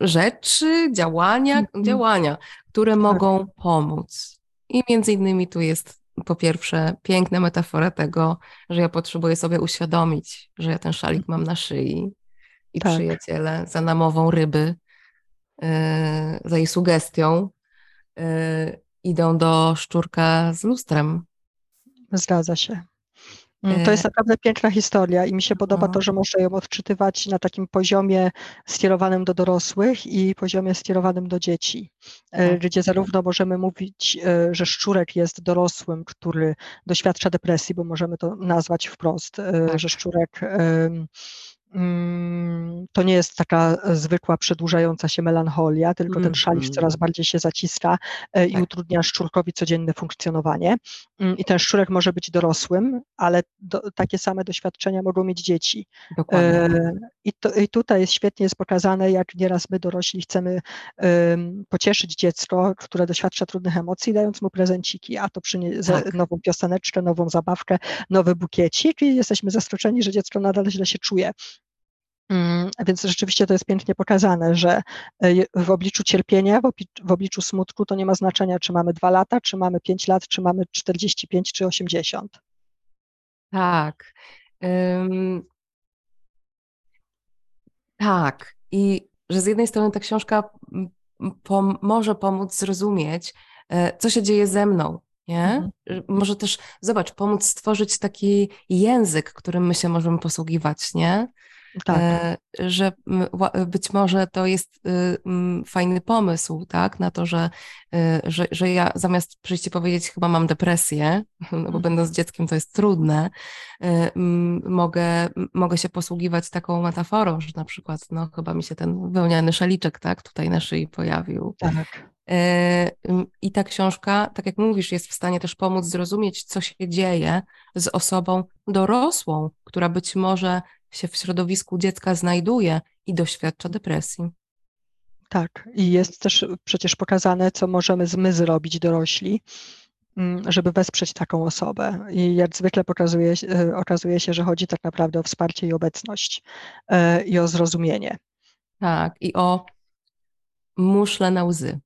Speaker 2: rzeczy, działania, mm-hmm. działania, które tak. mogą pomóc. I między innymi tu jest po pierwsze piękna metafora tego, że ja potrzebuję sobie uświadomić, że ja ten szalik mam na szyi i tak. przyjaciele za namową ryby, yy, za jej sugestią yy, idą do szczurka z lustrem.
Speaker 3: Zgadza się. Mm, to jest e, naprawdę piękna historia i mi się podoba to, no. że można ją odczytywać na takim poziomie skierowanym do dorosłych i poziomie skierowanym do dzieci, e, tak. gdzie zarówno możemy mówić, e, że szczurek jest dorosłym, który doświadcza depresji, bo możemy to nazwać wprost, tak. że szczurek to nie jest taka e, zwykła przedłużająca się melancholia, tylko ten mm, szalik mm. coraz bardziej się zaciska e, i tak. utrudnia szczurkowi codzienne funkcjonowanie. I ten szczurek może być dorosłym, ale do, takie same doświadczenia mogą mieć dzieci. Dokładnie. E, I, to, I tutaj jest świetnie jest pokazane, jak nieraz my dorośli chcemy um, pocieszyć dziecko, które doświadcza trudnych emocji, dając mu prezenciki, a to przyniesie tak. nową pioseneczkę, nową zabawkę, nowy bukiecik i jesteśmy zaskoczeni, że dziecko nadal źle się czuje. Mm, więc rzeczywiście to jest pięknie pokazane, że e, w obliczu cierpienia, w obliczu smutku to nie ma znaczenia, czy mamy dwa lata, czy mamy pięć lat, czy mamy 45, czy 80.
Speaker 2: Tak. Um, tak. I że z jednej strony ta książka pom może pomóc zrozumieć, e, co się dzieje ze mną, nie? Mhm. Może też, zobacz, pomóc stworzyć taki język, którym my się możemy posługiwać, nie? Tak. E, że być może to jest y, fajny pomysł, tak, na to, że, y, że, że ja zamiast przyjść i powiedzieć, chyba mam depresję, [laughs] no bo mhm. będąc dzieckiem to jest trudne, y, mogę, mogę się posługiwać taką metaforą, że na przykład, no chyba mi się ten wełniany szaliczek, tak, tutaj na szyi pojawił.
Speaker 3: Tak.
Speaker 2: E, I ta książka, tak jak mówisz, jest w stanie też pomóc zrozumieć, co się dzieje z osobą dorosłą, która być może się w środowisku dziecka znajduje i doświadcza depresji.
Speaker 3: Tak, i jest też przecież pokazane, co możemy z my zrobić dorośli, mm, żeby wesprzeć taką osobę. I jak zwykle pokazuje, e, okazuje się, że chodzi tak naprawdę o wsparcie i obecność e, i o zrozumienie.
Speaker 2: Tak, i o muszle na łzy.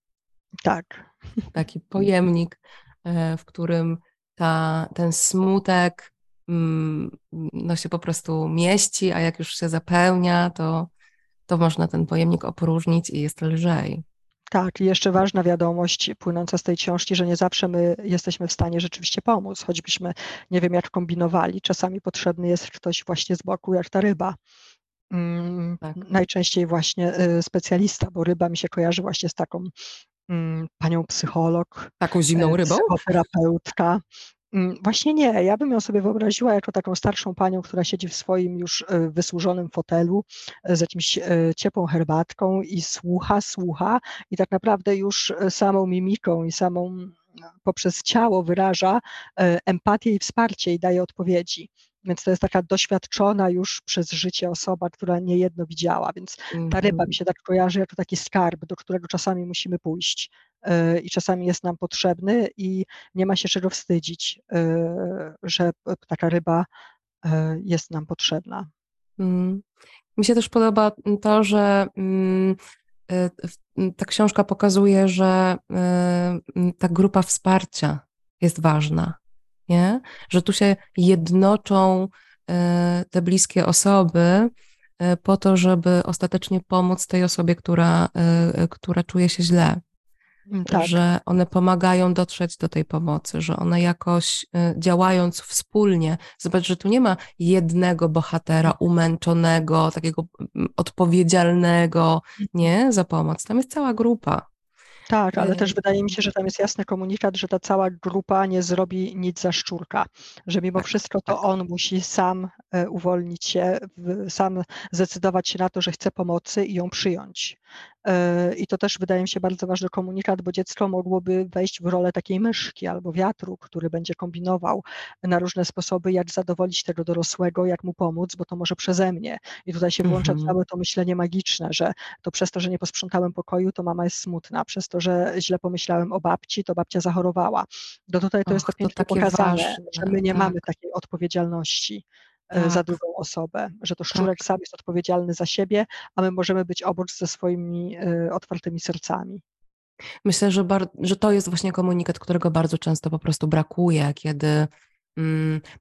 Speaker 3: Tak.
Speaker 2: Taki pojemnik, e, w którym ta, ten smutek, no się po prostu mieści, a jak już się zapełnia, to, to można ten pojemnik opróżnić i jest lżej.
Speaker 3: Tak, i jeszcze ważna wiadomość płynąca z tej książki, że nie zawsze my jesteśmy w stanie rzeczywiście pomóc, choćbyśmy nie wiem jak kombinowali. Czasami potrzebny jest ktoś właśnie z boku, jak ta ryba. Mm, tak. Najczęściej właśnie y, specjalista, bo ryba mi się kojarzy właśnie z taką mm, panią psycholog.
Speaker 2: Taką zimną y, rybą?
Speaker 3: Psychoterapeutka. Mm, właśnie nie. Ja bym ją sobie wyobraziła jako taką starszą panią, która siedzi w swoim już e, wysłużonym fotelu e, z jakimś e, ciepłą herbatką i słucha, słucha i tak naprawdę już samą mimiką i samą poprzez ciało wyraża empatię i wsparcie i daje odpowiedzi. Więc to jest taka doświadczona już przez życie osoba, która niejedno widziała. Więc ta ryba mi mhm. się tak kojarzy jako taki skarb, do którego czasami musimy pójść e, i czasami jest nam potrzebny i nie ma się czego wstydzić, e, że taka ryba e, jest nam potrzebna. Mm.
Speaker 2: Mi się też podoba to, że mm, ta książka pokazuje, że ta grupa wsparcia jest ważna nie? że tu się jednoczą e, te bliskie osoby e, po to, żeby ostatecznie pomóc tej osobie, która, e, która czuje się źle. Tak. Że one pomagają dotrzeć do tej pomocy, że one jakoś działając wspólnie, zobacz, że tu nie ma jednego bohatera umęczonego, takiego mm, odpowiedzialnego, nie, za pomoc. Tam jest cała grupa.
Speaker 3: Tak, ale też wydaje mi się, że tam jest jasny komunikat, że ta cała grupa nie zrobi nic za szczurka, że mimo tak, wszystko to tak. on musi sam e, uwolnić się, sam zdecydować się na to, że chce pomocy i ją przyjąć. E, i to też wydaje mi się bardzo ważny komunikat, bo dziecko mogłoby wejść w rolę takiej myszki albo wiatru, który będzie kombinował na różne sposoby, jak zadowolić tego dorosłego, jak mu pomóc, bo to może przeze mnie. I tutaj się włącza mhm. całe to myślenie magiczne, że to przez to, że nie posprzątałem pokoju, to mama jest smutna, przez to, że źle pomyślałem o babci, to babcia zachorowała. Do tutaj to Och, jest to pięknie pokazane, ważne. że my nie tak. mamy takiej odpowiedzialności tak. za drugą osobę, że to szczurek tak. sam jest odpowiedzialny za siebie, a my możemy być obok ze swoimi y, otwartymi sercami.
Speaker 2: Myślę, że, że to jest właśnie komunikat, którego bardzo często po prostu brakuje, kiedy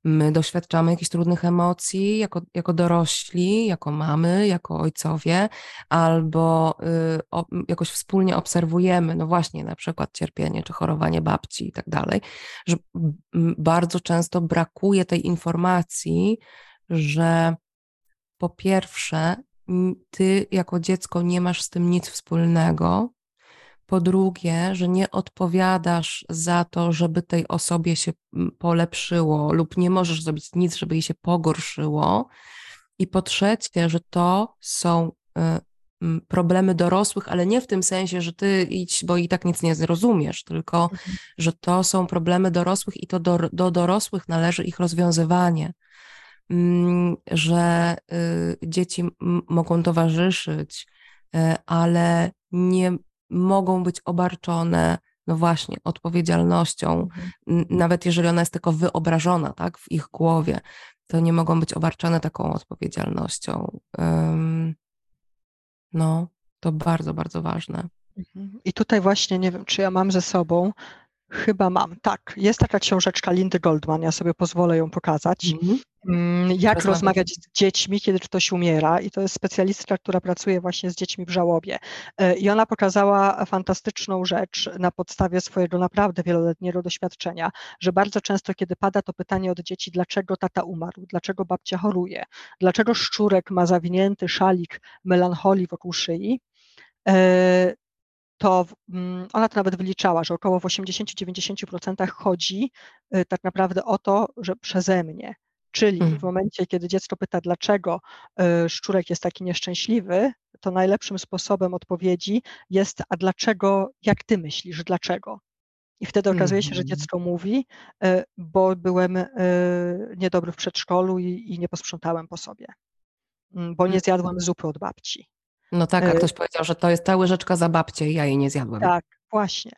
Speaker 2: my doświadczamy jakichś trudnych emocji jako, jako dorośli, jako mamy, jako ojcowie, albo y, o, jakoś wspólnie obserwujemy, no właśnie, na przykład cierpienie czy chorowanie babci i tak dalej, że bardzo często brakuje tej informacji, że po pierwsze, ty jako dziecko nie masz z tym nic wspólnego, po drugie, że nie odpowiadasz za to, żeby tej osobie się mm, polepszyło, lub nie możesz zrobić nic, żeby jej się pogorszyło. I po trzecie, że to są y, problemy dorosłych, ale nie w tym sensie, że ty idź, bo i tak nic nie zrozumiesz, tylko mhm. że to są problemy dorosłych i to do, do dorosłych należy ich rozwiązywanie. Mm, że y, dzieci mogą towarzyszyć, y, ale nie mogą być obarczone, no właśnie, odpowiedzialnością, mhm. nawet jeżeli ona jest tylko wyobrażona, tak, w ich głowie, to nie mogą być obarczone taką odpowiedzialnością. Um, no, to bardzo, bardzo ważne.
Speaker 3: Mhm. I tutaj właśnie nie wiem, czy ja mam ze sobą Chyba mam, tak. Jest taka książeczka Lindy Goldman, ja sobie pozwolę ją pokazać. Mm -hmm. Jak rozmawiać z dziećmi, kiedy ktoś umiera, i to jest specjalistka, która pracuje właśnie z dziećmi w żałobie. E, I ona pokazała fantastyczną rzecz na podstawie swojego naprawdę wieloletniego doświadczenia, że bardzo często, kiedy pada to pytanie od dzieci, dlaczego tata umarł, dlaczego babcia choruje, dlaczego szczurek ma zawinięty szalik melancholii wokół szyi, e, to mm, ona to nawet wyliczała, że około w 80-90% chodzi y, tak naprawdę o to, że przeze mnie. Czyli w mhm. momencie, kiedy dziecko pyta, dlaczego y, szczurek jest taki nieszczęśliwy, to najlepszym sposobem odpowiedzi jest, a dlaczego, jak ty myślisz, dlaczego? I wtedy okazuje się, że mhm. dziecko mówi, y, bo byłem niedobry w przedszkolu i, i nie posprzątałem po sobie, mm, bo nie zjadłem zupy od babci.
Speaker 2: No tak, a e, ktoś powiedział, że to jest ta łyżeczka za babcię i ja jej nie zjadłem.
Speaker 3: Tak, właśnie.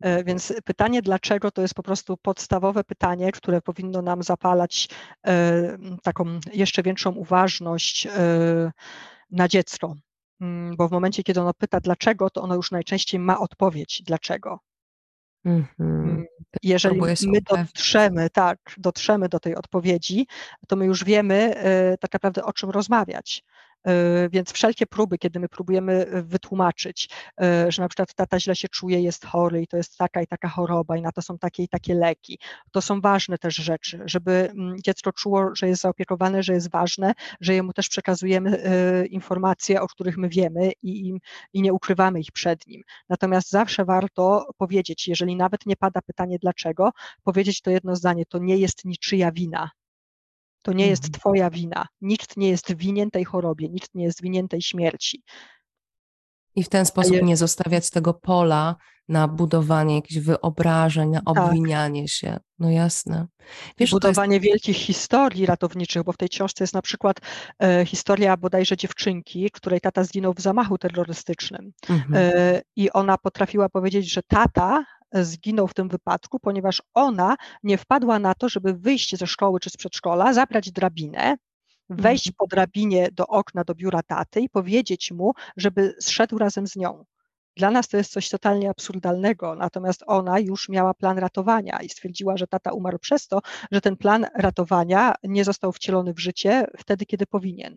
Speaker 3: E, więc pytanie dlaczego to jest po prostu podstawowe pytanie, które powinno nam zapalać e, taką jeszcze większą uważność na dziecko. Mm, bo w momencie, kiedy ono pyta dlaczego, to ono już najczęściej ma odpowiedź dlaczego. Mhm. Mm, jeżeli my dotrzemy, tak, dotrzemy do tej odpowiedzi, to my już wiemy tak naprawdę o czym rozmawiać. E, więc wszelkie próby, kiedy my próbujemy e, wytłumaczyć, e, że na przykład tata źle się czuje, jest chory i to jest taka i taka choroba i na to są takie i takie leki, to są ważne też rzeczy, żeby mm, dziecko czuło, że jest zaopiekowane, że jest ważne, że jemu też przekazujemy informacje, o których my wiemy i, i nie ukrywamy ich przed nim. Natomiast zawsze warto powiedzieć, jeżeli nawet nie pada pytanie dlaczego, powiedzieć to jedno zdanie, to nie jest niczyja wina. To nie jest mhm. Twoja wina. Nikt nie jest winien tej chorobie, nikt nie jest winien tej śmierci.
Speaker 2: I w ten sposób nie zostawiać tego pola na budowanie jakichś wyobrażeń, na tak. obwinianie tak. się. No jasne.
Speaker 3: Wiesz, budowanie jest... wielkich historii ratowniczych, bo w tej książce jest na przykład e, historia bodajże dziewczynki, której tata zginął w zamachu terrorystycznym. Mhm. E, I ona potrafiła powiedzieć, że tata zginął w tym wypadku, ponieważ ona nie wpadła na to, żeby wyjść ze szkoły czy z przedszkola, zabrać drabinę, wejść mhm. po drabinie do okna, do biura taty i powiedzieć mu, żeby zszedł razem z nią. Dla nas to jest coś totalnie absurdalnego, natomiast ona już miała plan ratowania i stwierdziła, że tata umarł przez to, że ten plan ratowania nie został wcielony w życie wtedy, kiedy powinien.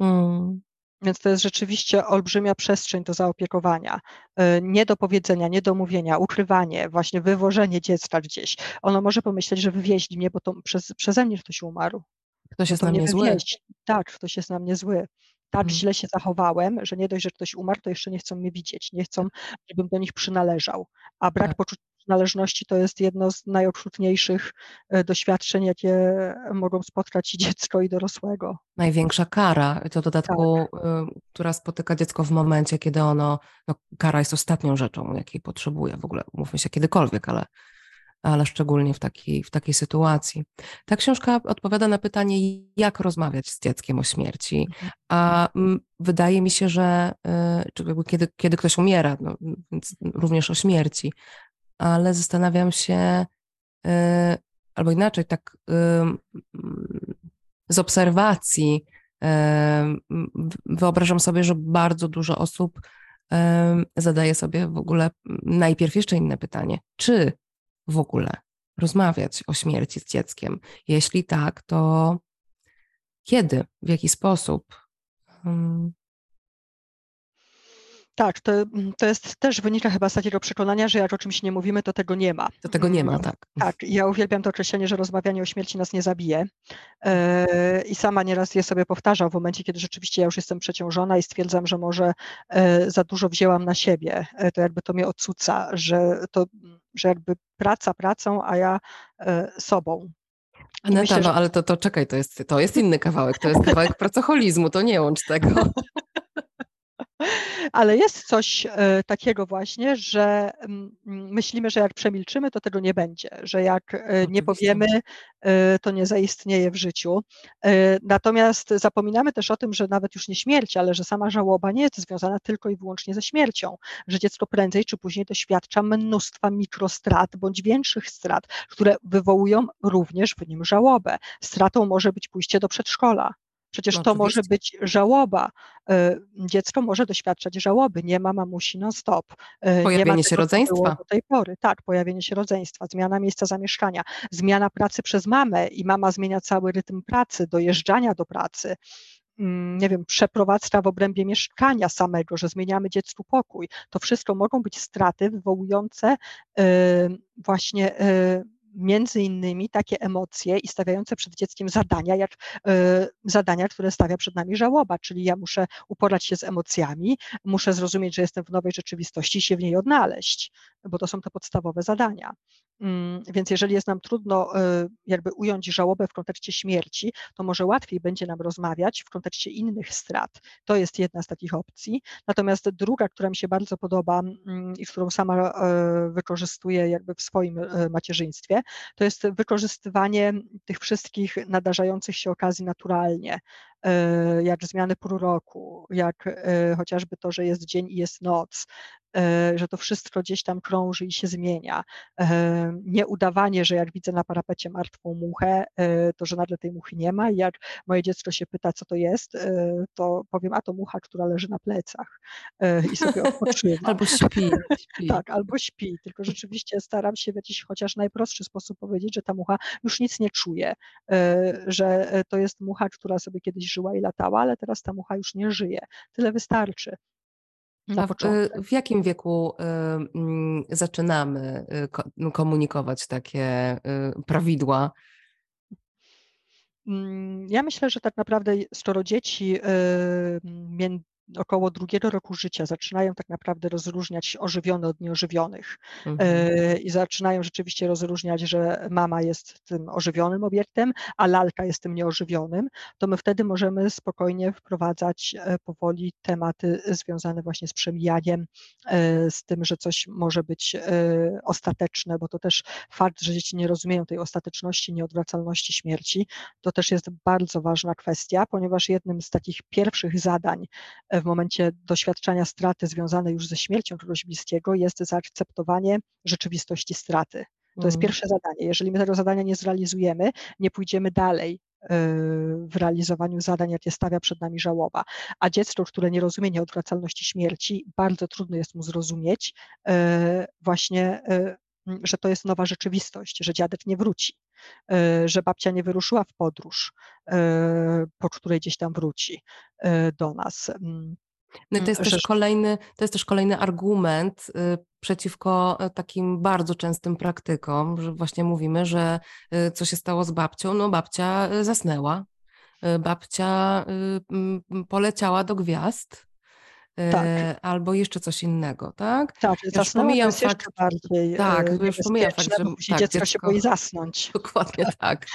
Speaker 3: Mm. Więc to jest rzeczywiście olbrzymia przestrzeń do zaopiekowania. E, nie do powiedzenia, nie do mówienia, ukrywanie, właśnie wywożenie dziecka gdzieś. Ono może pomyśleć, że wywieźli mnie, bo to przez, przeze mnie ktoś umarł.
Speaker 2: Ktoś jest na mnie zły.
Speaker 3: Tak, ktoś jest na mnie zły. Tak hmm. źle się zachowałem, że nie dość, że ktoś umarł, to jeszcze nie chcą mnie widzieć, nie chcą, żebym do nich przynależał. A brak tak. poczucia należności to jest jedno z najokrutniejszych e, doświadczeń, jakie mogą spotkać i [laughs] dziecko, i dorosłego.
Speaker 2: Największa kara, to dodatku, tak. Y, która spotyka dziecko w momencie, kiedy ono, no, kara jest ostatnią rzeczą, jakiej potrzebuje w ogóle, mówmy się kiedykolwiek, ale ale szczególnie w takiej, w takiej sytuacji. Ta książka odpowiada na pytanie, jak rozmawiać z dzieckiem o śmierci, mhm. a wydaje mi się, że y, kiedy, kiedy ktoś umiera, no, również o śmierci, ale zastanawiam się, y, albo inaczej, tak z obserwacji wyobrażam sobie, że bardzo dużo osób zadaje sobie w ogóle najpierw jeszcze inne pytanie, czy w ogóle rozmawiać o śmierci z dzieckiem? Jeśli tak, to kiedy, w jaki sposób?
Speaker 3: Tak, to, mm, to jest też wynika chyba z takiego przekonania, że jak o czymś nie mówimy, to tego nie ma.
Speaker 2: To tego nie ma, mm, tak.
Speaker 3: Tak, ja uwielbiam to określenie, że rozmawianie o śmierci nas nie zabije. E, I sama nieraz je sobie powtarzam w momencie, kiedy rzeczywiście ja już jestem przeciążona i stwierdzam, że może e, za dużo wzięłam na siebie. E, to jakby to mnie odsuca, że to, że jakby praca pracą, a ja sobą.
Speaker 2: Aneta, myślę, no że... ale to, to czekaj, to jest, to jest inny kawałek, to jest kawałek pracoholizmu, to nie łącz tego. [laughs]
Speaker 3: Ale jest coś e, takiego właśnie, że myślimy, że jak przemilczymy, to tego nie będzie, że jak e, nie powiemy, e, to nie zaistnieje w życiu. Natomiast zapominamy też o tym, że nawet już nie śmierć, ale że sama żałoba nie jest związana tylko i wyłącznie ze śmiercią, że dziecko prędzej czy później doświadcza mnóstwa mikrostrat bądź większych strat, które wywołują również w nim żałobę. Stratą może być pójście do przedszkola, Przecież no, to może być żałoba. E, dziecko może doświadczać żałoby. Nie ma mamusi non-stop.
Speaker 2: E, pojawienie się rodzeństwa.
Speaker 3: Do tej pory. Tak, pojawienie się rodzeństwa, zmiana miejsca zamieszkania, zmiana pracy przez mamę i mama zmienia cały rytm pracy, dojeżdżania do pracy mm, nie wiem, przeprowadzka w obrębie mieszkania samego, że zmieniamy dziecku pokój. To wszystko mogą być straty wywołujące e, właśnie między innymi takie emocje i stawiające przed dzieckiem zadania, jak y, zadania, które stawia przed nami żałoba, czyli ja muszę uporać się z emocjami, muszę zrozumieć, że jestem w nowej rzeczywistości i się w niej odnaleźć, bo to są te podstawowe zadania. Mm, więc jeżeli jest nam trudno y, jakby ująć żałobę w kontekście śmierci, to może łatwiej będzie nam rozmawiać w kontekście innych strat. To jest jedna z takich opcji. Natomiast druga, która mi się bardzo podoba mm, i którą sama y, wykorzystuję jakby w swoim y, macierzyństwie, to jest wykorzystywanie tych wszystkich nadarzających się okazji naturalnie. E, jak zmiany pór roku, jak e, chociażby to, że jest dzień i jest noc, e, że to wszystko gdzieś tam krąży i się zmienia. Nie udawanie, że jak widzę na parapecie martwą muchę, to że nagle tej muchy nie ma i jak moje dziecko się pyta, co to jest, to powiem, a to mucha, która leży na plecach i sobie [laughs] odpoczywa.
Speaker 2: albo śpi, śpi.
Speaker 3: Tak, albo śpi, tylko rzeczywiście staram się w jakiś chociaż najprostszy sposób powiedzieć, że ta mucha już nic nie czuje, że to jest mucha, która sobie kiedyś żyła i latała, ale teraz ta mucha już nie żyje. Tyle wystarczy.
Speaker 2: Na w, w jakim wieku y, mm, zaczynamy y, komunikować takie y, prawidła?
Speaker 3: Mm, ja myślę, że tak naprawdę skoro dzieci około drugiego roku życia zaczynają tak naprawdę rozróżniać ożywione od nieożywionych. Mhm. E, i zaczynają rzeczywiście rozróżniać, że mama jest tym ożywionym obiektem, a lalka jest tym nieożywionym, to my wtedy możemy spokojnie wprowadzać e, powoli tematy związane właśnie z przemijaniem, e, z tym, że coś może być ostateczne, bo to też fakt, że dzieci nie rozumieją tej ostateczności, nieodwracalności śmierci, to też jest bardzo ważna kwestia, ponieważ jednym z takich pierwszych zadań w momencie doświadczania straty związanej już ze śmiercią kogoś bliskiego jest zaakceptowanie rzeczywistości straty. To jest mm. pierwsze zadanie. Jeżeli my tego zadania nie zrealizujemy, nie pójdziemy dalej e, w realizowaniu zadań, jakie stawia przed nami żałoba. A dziecko, które nie rozumie nieodwracalności śmierci, bardzo trudno jest mu zrozumieć e, właśnie, e, że to jest nowa rzeczywistość, że dziadek nie wróci. E, że babcia nie wyruszyła w podróż, e, po której gdzieś tam wróci e, do nas.
Speaker 2: Mm, no to jest, też kolejny, to jest też kolejny argument y, przeciwko takim bardzo częstym praktykom, że właśnie mówimy, że co się stało z babcią, no babcia zasnęła, babcia poleciała do gwiazd,
Speaker 3: Tak.
Speaker 2: albo jeszcze coś innego, tak?
Speaker 3: Tak,
Speaker 2: pomijam
Speaker 3: jest jeszcze
Speaker 2: fakt,
Speaker 3: bardziej
Speaker 2: tak,
Speaker 3: e,
Speaker 2: już pomijam fakt, że
Speaker 3: później
Speaker 2: tak,
Speaker 3: dziecko się boi zasnąć. [laughs]
Speaker 2: dokładnie tak,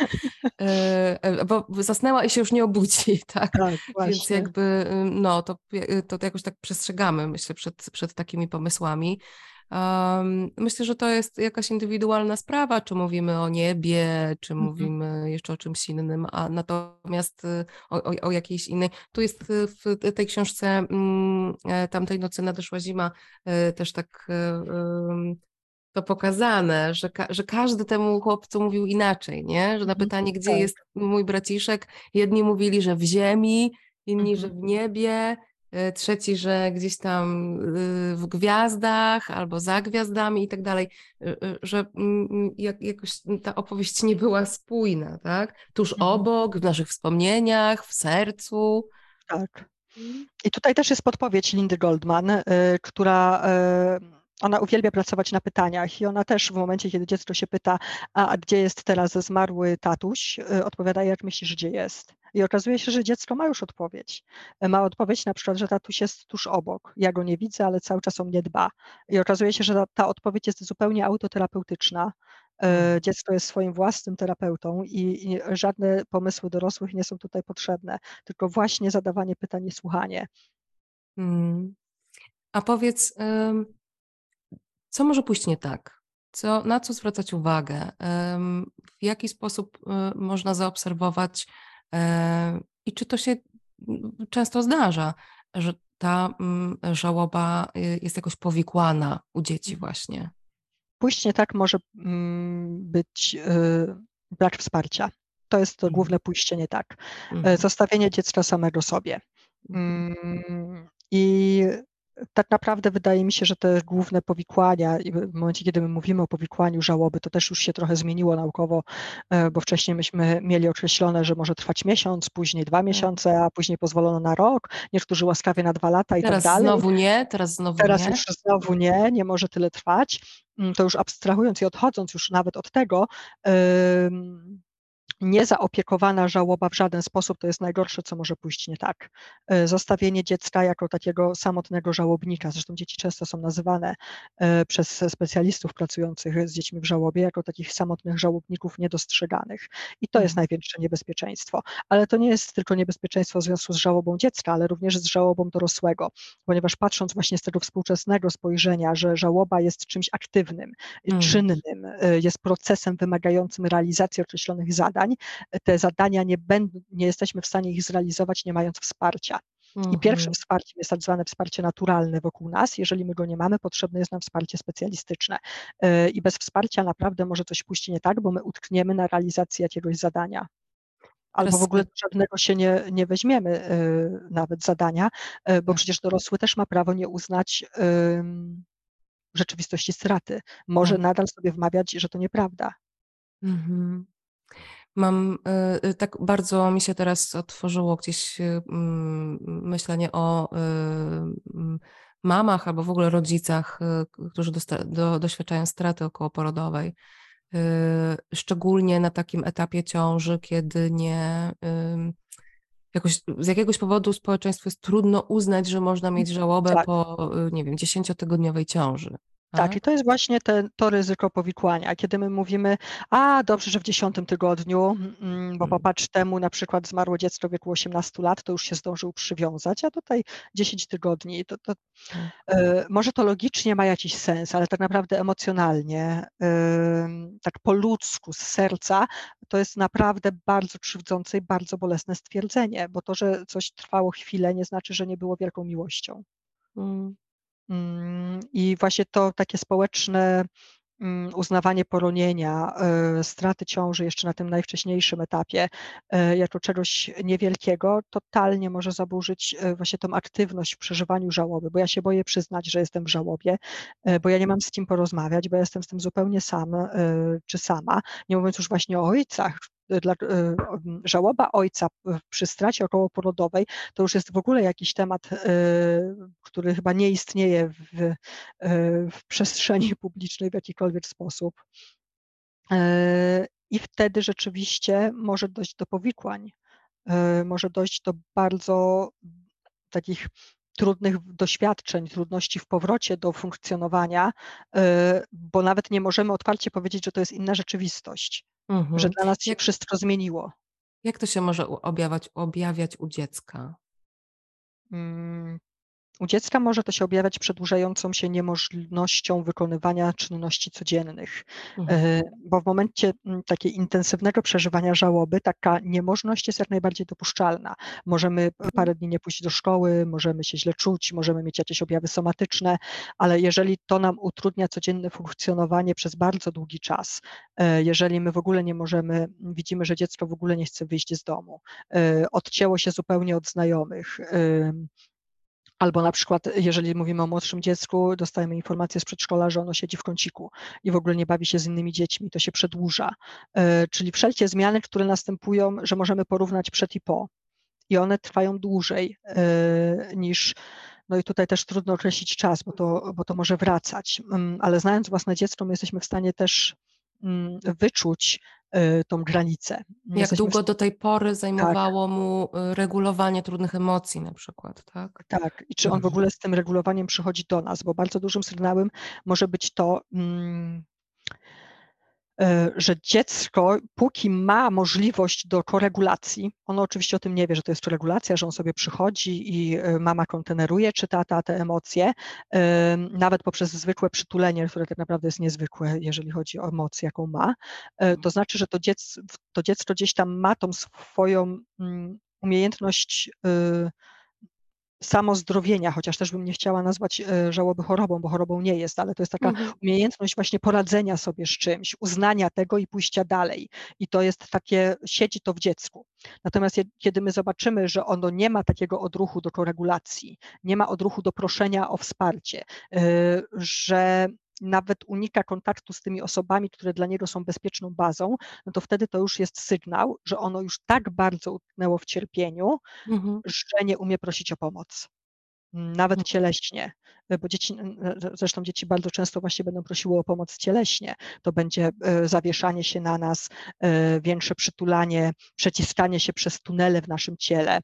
Speaker 2: E, e, bo zasnęła i się już nie obudzi, [laughs] tak?
Speaker 3: Tak,
Speaker 2: Więc jakby, ym, no, to, y, to jakoś tak przestrzegamy, myślę, przed, przed takimi pomysłami. Um, myślę, że to jest jakaś indywidualna sprawa, czy mówimy o niebie, czy
Speaker 3: Mhm.
Speaker 2: mówimy jeszcze o czymś innym, a natomiast y, o, o, o jakiejś innej. Tu jest y, w tej książce mm, e, Tamtej nocy nadeszła zima e, też tak to pokazane, że, ka że każdy temu chłopcu mówił inaczej, nie? Że na
Speaker 3: Mhm,
Speaker 2: pytanie, gdzie
Speaker 3: tak.
Speaker 2: jest mój braciszek, jedni mówili, że w ziemi, inni, że
Speaker 3: Mhm.
Speaker 2: w niebie, trzeci, że gdzieś tam y, w gwiazdach albo za gwiazdami i tak dalej, y, y, że mm, jak, jakoś ta opowieść nie była spójna, tak? Tuż
Speaker 3: Mhm.
Speaker 2: obok, w naszych wspomnieniach, w sercu.
Speaker 3: Tak. I tutaj też jest podpowiedź Lindy Goldman, która ona uwielbia pracować na pytaniach i ona też w momencie, kiedy dziecko się pyta, a, a gdzie jest teraz zmarły tatuś, odpowiada, jak myślisz, gdzie jest. I okazuje się, że dziecko ma już odpowiedź. Y, Ma odpowiedź na przykład, że tatuś jest tuż obok. Ja go nie widzę, ale cały czas o mnie dba. I okazuje się, że ta, ta odpowiedź jest zupełnie autoterapeutyczna. Y,
Speaker 2: Mm.
Speaker 3: Dziecko jest swoim własnym terapeutą i, i żadne pomysły dorosłych nie są tutaj potrzebne, tylko właśnie zadawanie pytań i słuchanie.
Speaker 2: Mm. A powiedz, co może pójść nie tak? Co, na co zwracać uwagę? W jaki sposób y, można zaobserwować e, i czy to się często zdarza, że ta mm, żałoba y, jest jakoś powikłana u dzieci właśnie?
Speaker 3: Pójść nie tak może mm, być y, brak wsparcia. To jest to
Speaker 2: Mhm.
Speaker 3: główne pójście nie tak. E,
Speaker 2: Mhm.
Speaker 3: Zostawienie dziecka samego sobie.
Speaker 2: Mhm.
Speaker 3: Mm, I tak naprawdę wydaje mi się, że te główne powikłania, i w momencie, kiedy my mówimy o powikłaniu żałoby, to też już się trochę zmieniło naukowo, e, bo wcześniej myśmy mieli określone, że może trwać miesiąc, później dwa miesiące, a później pozwolono na rok, niektórzy łaskawie na dwa lata i
Speaker 2: Teraz
Speaker 3: tak dalej.
Speaker 2: znowu nie, teraz znowu
Speaker 3: Teraz
Speaker 2: nie.
Speaker 3: już znowu nie, nie może tyle trwać. Mm, To już abstrahując i odchodząc już nawet od tego, niezaopiekowana żałoba w żaden sposób to jest najgorsze, co może pójść nie tak. E, Zostawienie dziecka jako takiego samotnego żałobnika, zresztą dzieci często są nazywane e, przez specjalistów pracujących z dziećmi w żałobie jako takich samotnych żałobników niedostrzeganych. I to jest
Speaker 2: Mhm.
Speaker 3: największe niebezpieczeństwo. Ale to nie jest tylko niebezpieczeństwo w związku z żałobą dziecka, ale również z żałobą dorosłego, ponieważ patrząc właśnie z tego współczesnego spojrzenia, że żałoba jest czymś aktywnym,
Speaker 2: Mm.
Speaker 3: czynnym, e, jest procesem wymagającym realizacji określonych zadań, te zadania nie, będą, nie jesteśmy w stanie ich zrealizować, nie mając wsparcia. I pierwszym
Speaker 2: Mhm.
Speaker 3: wsparciem jest tak zwane wsparcie naturalne wokół nas. Jeżeli my go nie mamy, potrzebne jest nam wsparcie specjalistyczne. E, I bez wsparcia naprawdę może coś pójść nie tak, bo my utkniemy na realizacji jakiegoś zadania. Albo w ogóle żadnego się nie, nie weźmiemy e, nawet zadania, e, bo
Speaker 2: Tak.
Speaker 3: przecież dorosły też ma prawo nie uznać rzeczywistości straty. Może
Speaker 2: Tak.
Speaker 3: nadal sobie wmawiać, że to nieprawda.
Speaker 2: Mhm. Mam y, y, tak bardzo mi się teraz otworzyło gdzieś y, mm, myślenie o mm, mamach albo w ogóle rodzicach, którzy do, doświadczają straty okołoporodowej. Szczególnie na takim etapie ciąży, kiedy nie jakoś, z jakiegoś powodu społeczeństwu jest trudno uznać, że można mieć żałobę
Speaker 3: Tak.
Speaker 2: po, nie wiem, dziesięciotygodniowej ciąży.
Speaker 3: Tak, i to jest właśnie te, to ryzyko powikłania, kiedy my mówimy, a dobrze, że w dziesiątym tygodniu, mm, bo
Speaker 2: Mm.
Speaker 3: popatrz temu na przykład zmarło dziecko w wieku 18 lat, to już się zdążył przywiązać, a tutaj 10 tygodni, to, to e, może to logicznie ma jakiś sens, ale tak naprawdę emocjonalnie, ym, tak po ludzku, z serca, to jest naprawdę bardzo krzywdzące i bardzo bolesne stwierdzenie, bo to, że coś trwało chwilę, nie znaczy, że nie było wielką miłością.
Speaker 2: Mm.
Speaker 3: Mm, I właśnie to takie społeczne mm, uznawanie poronienia, e, straty ciąży jeszcze na tym najwcześniejszym etapie, e, jako czegoś niewielkiego, totalnie może zaburzyć e, właśnie tą aktywność w przeżywaniu żałoby, bo ja się boję przyznać, że jestem w żałobie, bo ja nie mam z kim porozmawiać, bo ja jestem z tym zupełnie sam czy sama, nie mówiąc już właśnie o ojcach. E, Dla, m, żałoba ojca p- przy stracie okołoporodowej to już jest w ogóle jakiś temat, który chyba nie istnieje w, w przestrzeni [laughs] publicznej w jakikolwiek sposób. I wtedy rzeczywiście może dojść do powikłań, może dojść do bardzo takich trudnych doświadczeń, trudności w powrocie do funkcjonowania, bo nawet nie możemy otwarcie powiedzieć, że to jest inna rzeczywistość, mhm. że dla nas się Jak... wszystko zmieniło.
Speaker 2: Jak to się może objawiać, objawiać u dziecka?
Speaker 3: U dziecka może to się objawiać przedłużającą się niemożnością wykonywania czynności codziennych, mhm. E, bo w momencie takiego intensywnego przeżywania żałoby taka niemożność jest jak najbardziej dopuszczalna. Możemy mhm. parę dni nie pójść do szkoły, możemy się źle czuć, możemy mieć jakieś objawy somatyczne, ale jeżeli to nam utrudnia codzienne funkcjonowanie przez bardzo długi czas, e, jeżeli my w ogóle nie możemy, widzimy, że dziecko w ogóle nie chce wyjść z domu, e, odcięło się zupełnie od znajomych, Albo na przykład, jeżeli mówimy o młodszym dziecku, dostajemy informację z przedszkola, że ono siedzi w kąciku i w ogóle nie bawi się z innymi dziećmi, to się przedłuża. E, czyli wszelkie zmiany, które następują, że możemy porównać przed i po. I one trwają dłużej e, niż, no i tutaj też trudno określić czas, bo to, bo to może wracać, mm, ale znając własne dziecko, my jesteśmy w stanie też wyczuć, Y, tą granicę.
Speaker 2: Jak Jesteśmy długo do tej pory tak. zajmowało tak. mu y, regulowanie trudnych emocji na przykład, tak?
Speaker 3: Tak, i czy on w mhm. ogóle z tym regulowaniem przychodzi do nas, bo bardzo dużym sygnałem może być to, mm, że dziecko, póki ma możliwość do koregulacji, ono oczywiście o tym nie wie, że to jest koregulacja, że on sobie przychodzi i e, mama konteneruje, czyta ta, te emocje, e, nawet poprzez zwykłe przytulenie, które tak naprawdę jest niezwykłe, jeżeli chodzi o emocję, jaką ma, to znaczy, że to dziecko, to dziecko gdzieś tam ma tą swoją mm, umiejętność samozdrowienia, chociaż też bym nie chciała nazwać e, żałoby chorobą, bo chorobą nie jest, ale to jest taka mhm. umiejętność właśnie poradzenia sobie z czymś, uznania tego i pójścia dalej. I to jest takie, siedzi to w dziecku. Natomiast kiedy my zobaczymy, że ono nie ma takiego odruchu do koregulacji, nie ma odruchu do proszenia o wsparcie, e, że nawet unika kontaktu z tymi osobami, które dla niego są bezpieczną bazą, no to wtedy to już jest sygnał, że ono już tak bardzo utknęło w cierpieniu, mhm. że nie umie prosić o pomoc. Nawet mhm. cieleśnie, bo dzieci, zresztą dzieci bardzo często właśnie będą prosiły o pomoc cieleśnie. To będzie e, zawieszanie się na nas, e, większe przytulanie, przeciskanie się przez tunele w naszym ciele,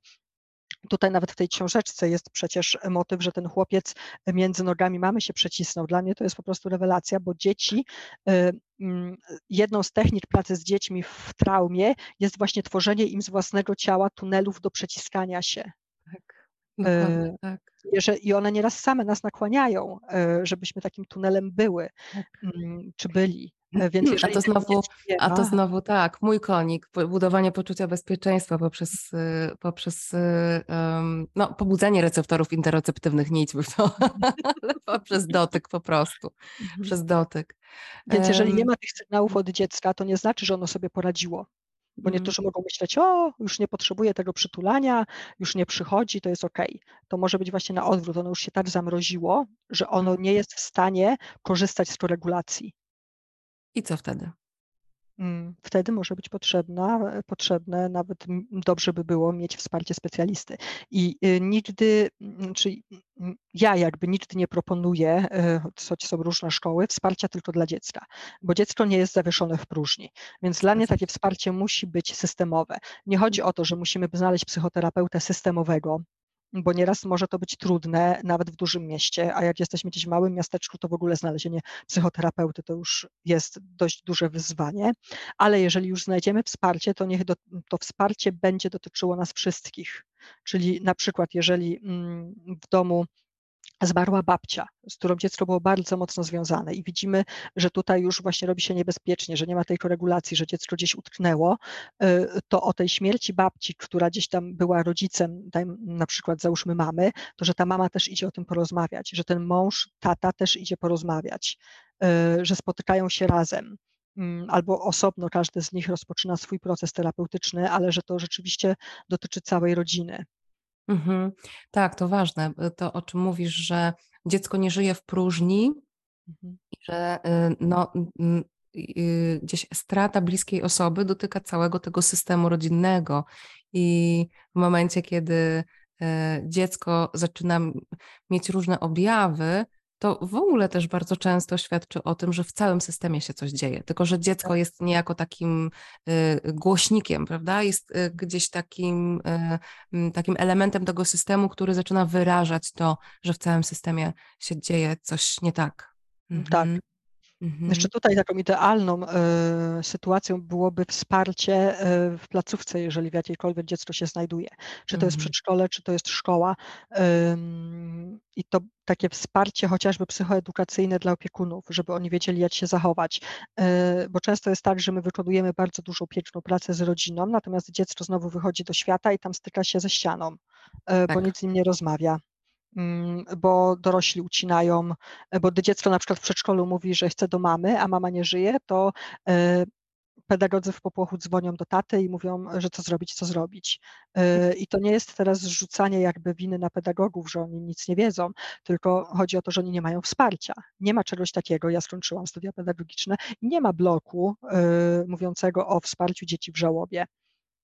Speaker 3: Tutaj nawet w tej książeczce jest przecież motyw, że ten chłopiec między nogami mamy się przecisnął. Dla mnie to jest po prostu rewelacja, bo dzieci, y, mm, jedną z technik pracy z dziećmi w traumie jest właśnie tworzenie im z własnego ciała tunelów do przeciskania się. Tak. Y, tak. I one nieraz same nas nakłaniają, żebyśmy takim tunelem były, tak. Mm, czy byli.
Speaker 2: E, [clears throat] więc a to, znowu, a to znowu tak, mój konik, budowanie poczucia bezpieczeństwa poprzez, y, poprzez um, no, pobudzenie receptorów interoceptywnych, nie idźmy w to, ale poprzez dotyk po prostu, mhm. przez dotyk.
Speaker 3: Więc jeżeli nie ma tych sygnałów od dziecka, to nie znaczy, że ono sobie poradziło. Bo mhm. niektórzy mogą myśleć, o, już nie potrzebuję tego przytulania, już nie przychodzi, to jest ok. To może być właśnie na odwrót, ono już się tak zamroziło, że ono nie jest w stanie korzystać z koregulacji.
Speaker 2: I co wtedy?
Speaker 3: Mm, wtedy może być potrzebna, potrzebne, nawet dobrze by było mieć wsparcie specjalisty. I y, nigdy, czy ja jakby nigdy nie proponuję, e, choć są różne szkoły, wsparcia tylko dla dziecka, bo dziecko nie jest zawieszone w próżni. Więc dla mnie takie wsparcie musi być systemowe. Nie chodzi o to, że musimy znaleźć psychoterapeutę systemowego, bo nieraz może to być trudne, nawet w dużym mieście, a jak jesteśmy gdzieś w małym miasteczku, to w ogóle znalezienie psychoterapeuty to już jest dość duże wyzwanie, ale jeżeli już znajdziemy wsparcie, to niech do, to wsparcie będzie dotyczyło nas wszystkich. Czyli na przykład, jeżeli mm, w domu zmarła babcia, z którą dziecko było bardzo mocno związane i widzimy, że tutaj już właśnie robi się niebezpiecznie, że nie ma tej koregulacji, że dziecko gdzieś utknęło, y, to o tej śmierci babci, która gdzieś tam była rodzicem, na przykład załóżmy mamy, to że ta mama też idzie o tym porozmawiać, że ten mąż, tata też idzie porozmawiać, y, że spotykają się razem mm, albo osobno każdy z nich rozpoczyna swój proces terapeutyczny, ale że to rzeczywiście dotyczy całej rodziny.
Speaker 2: Mhm. Tak, to ważne. Y, to, o czym mówisz, że dziecko nie żyje w próżni, mhm. że y, no, y, gdzieś strata bliskiej osoby dotyka całego tego systemu rodzinnego. I w momencie, kiedy dziecko zaczyna mieć różne objawy, to w ogóle też bardzo często świadczy o tym, że w całym systemie się coś dzieje, tylko że dziecko
Speaker 3: Tak.
Speaker 2: jest niejako takim y, głośnikiem, prawda? Jest y, gdzieś takim, y, takim elementem tego systemu, który zaczyna wyrażać to, że w całym systemie się dzieje coś nie tak.
Speaker 3: Tak.
Speaker 2: Mhm.
Speaker 3: Jeszcze tutaj taką idealną e, sytuacją byłoby wsparcie e, w placówce, jeżeli w jakiejkolwiek dziecko się znajduje. Czy to jest
Speaker 2: Mhm.
Speaker 3: przedszkole, czy to jest szkoła. Ym, I to takie wsparcie chociażby psychoedukacyjne dla opiekunów, żeby oni wiedzieli, jak się zachować. E, Bo często jest tak, że my wykonujemy bardzo dużą piękną pracę z rodziną, natomiast dziecko znowu wychodzi do świata i tam styka się ze ścianą, e, bo
Speaker 2: Tak.
Speaker 3: nic z nim nie rozmawia. Mm, bo dorośli ucinają, bo gdy dziecko na przykład w przedszkolu mówi, że chce do mamy, a mama nie żyje, to e, pedagodzy w popłochu dzwonią do taty i mówią, że co zrobić, co zrobić. E, I to nie jest teraz zrzucanie jakby winy na pedagogów, że oni nic nie wiedzą, tylko chodzi o to, że oni nie mają wsparcia. Nie ma czegoś takiego, ja skończyłam studia pedagogiczne, nie ma bloku e, mówiącego o wsparciu dzieci w żałobie.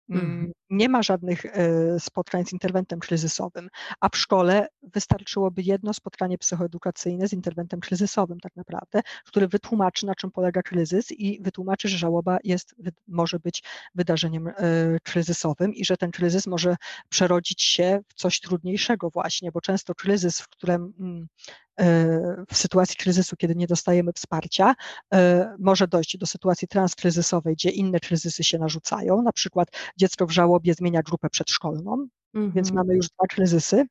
Speaker 2: Mhm.
Speaker 3: Mm, Nie ma żadnych e, spotkań z interwentem kryzysowym, a w szkole wystarczyłoby jedno spotkanie psychoedukacyjne z interwentem kryzysowym, tak naprawdę, który wytłumaczy, na czym polega kryzys i wytłumaczy, że żałoba jest, może być wydarzeniem e, kryzysowym i że ten kryzys może przerodzić się w coś trudniejszego, właśnie, bo często kryzys, w którym mm, e, w sytuacji kryzysu, kiedy nie dostajemy wsparcia, może dojść do sytuacji transkryzysowej, gdzie inne kryzysy się narzucają, na przykład dziecko w żałobie zmienia grupę przedszkolną, więc
Speaker 2: Mhm.
Speaker 3: mamy już dwa kryzysy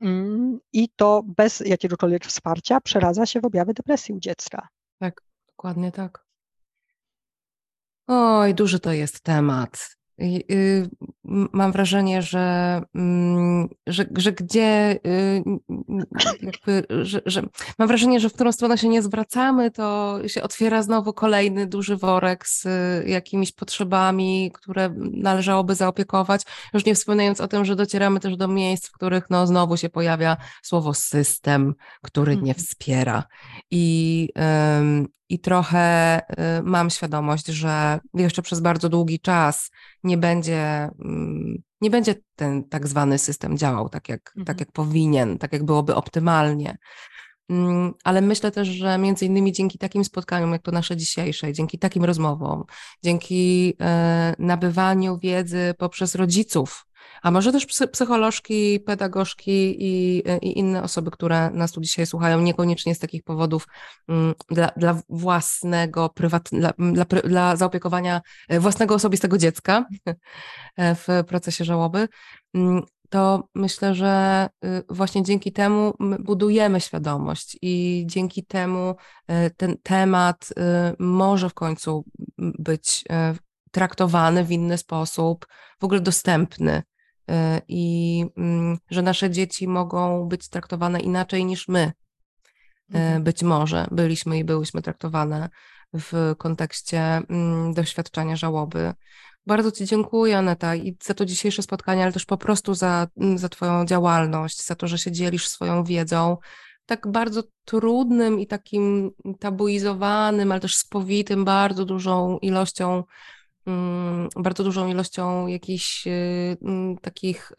Speaker 3: mm, i to bez jakiegokolwiek wsparcia przeradza się w objawy depresji u dziecka.
Speaker 2: Tak, dokładnie tak. Oj, duży to jest temat. Y, mam wrażenie, że, mm, że, że gdzie y, jakby, że, że mam wrażenie, że w którą stronę się nie zwracamy, to się otwiera znowu kolejny duży worek z y, jakimiś potrzebami, które należałoby zaopiekować. Już nie wspominając o tym, że docieramy też do miejsc, w których no, znowu się pojawia słowo system, który nie
Speaker 3: Mhm.
Speaker 2: wspiera. I, I trochę y, mam świadomość, że jeszcze przez bardzo długi czas nie będzie, mm, nie będzie ten tak zwany system działał tak jak, tak
Speaker 3: Mhm.
Speaker 2: jak powinien, tak jak byłoby optymalnie. Mm, Ale myślę też, że między innymi dzięki takim spotkaniom, jak to nasze dzisiejsze, dzięki takim rozmowom, dzięki e, nabywaniu wiedzy poprzez rodziców, a może też psy- psycholożki, pedagogzki i, i inne osoby, które nas tu dzisiaj słuchają, niekoniecznie z takich powodów mm, dla, dla własnego, prywat, dla, dla, dla zaopiekowania e, własnego osobistego dziecka e, w procesie żałoby, mm, to myślę, że y, właśnie dzięki temu my budujemy świadomość i dzięki temu y, ten temat y, może w końcu być traktowany w inny sposób, w ogóle dostępny i mm, że nasze dzieci mogą być traktowane inaczej niż my. E,
Speaker 3: Mhm.
Speaker 2: Być może byliśmy i byłyśmy traktowane w kontekście mm, doświadczenia żałoby. Bardzo Ci dziękuję, Aneta, i za to dzisiejsze spotkanie, ale też po prostu za, mm, za Twoją działalność, za to, że się dzielisz swoją wiedzą. Tak bardzo trudnym i takim tabuizowanym, ale też spowitym bardzo dużą ilością, bardzo dużą ilością jakichś y, mm, takich.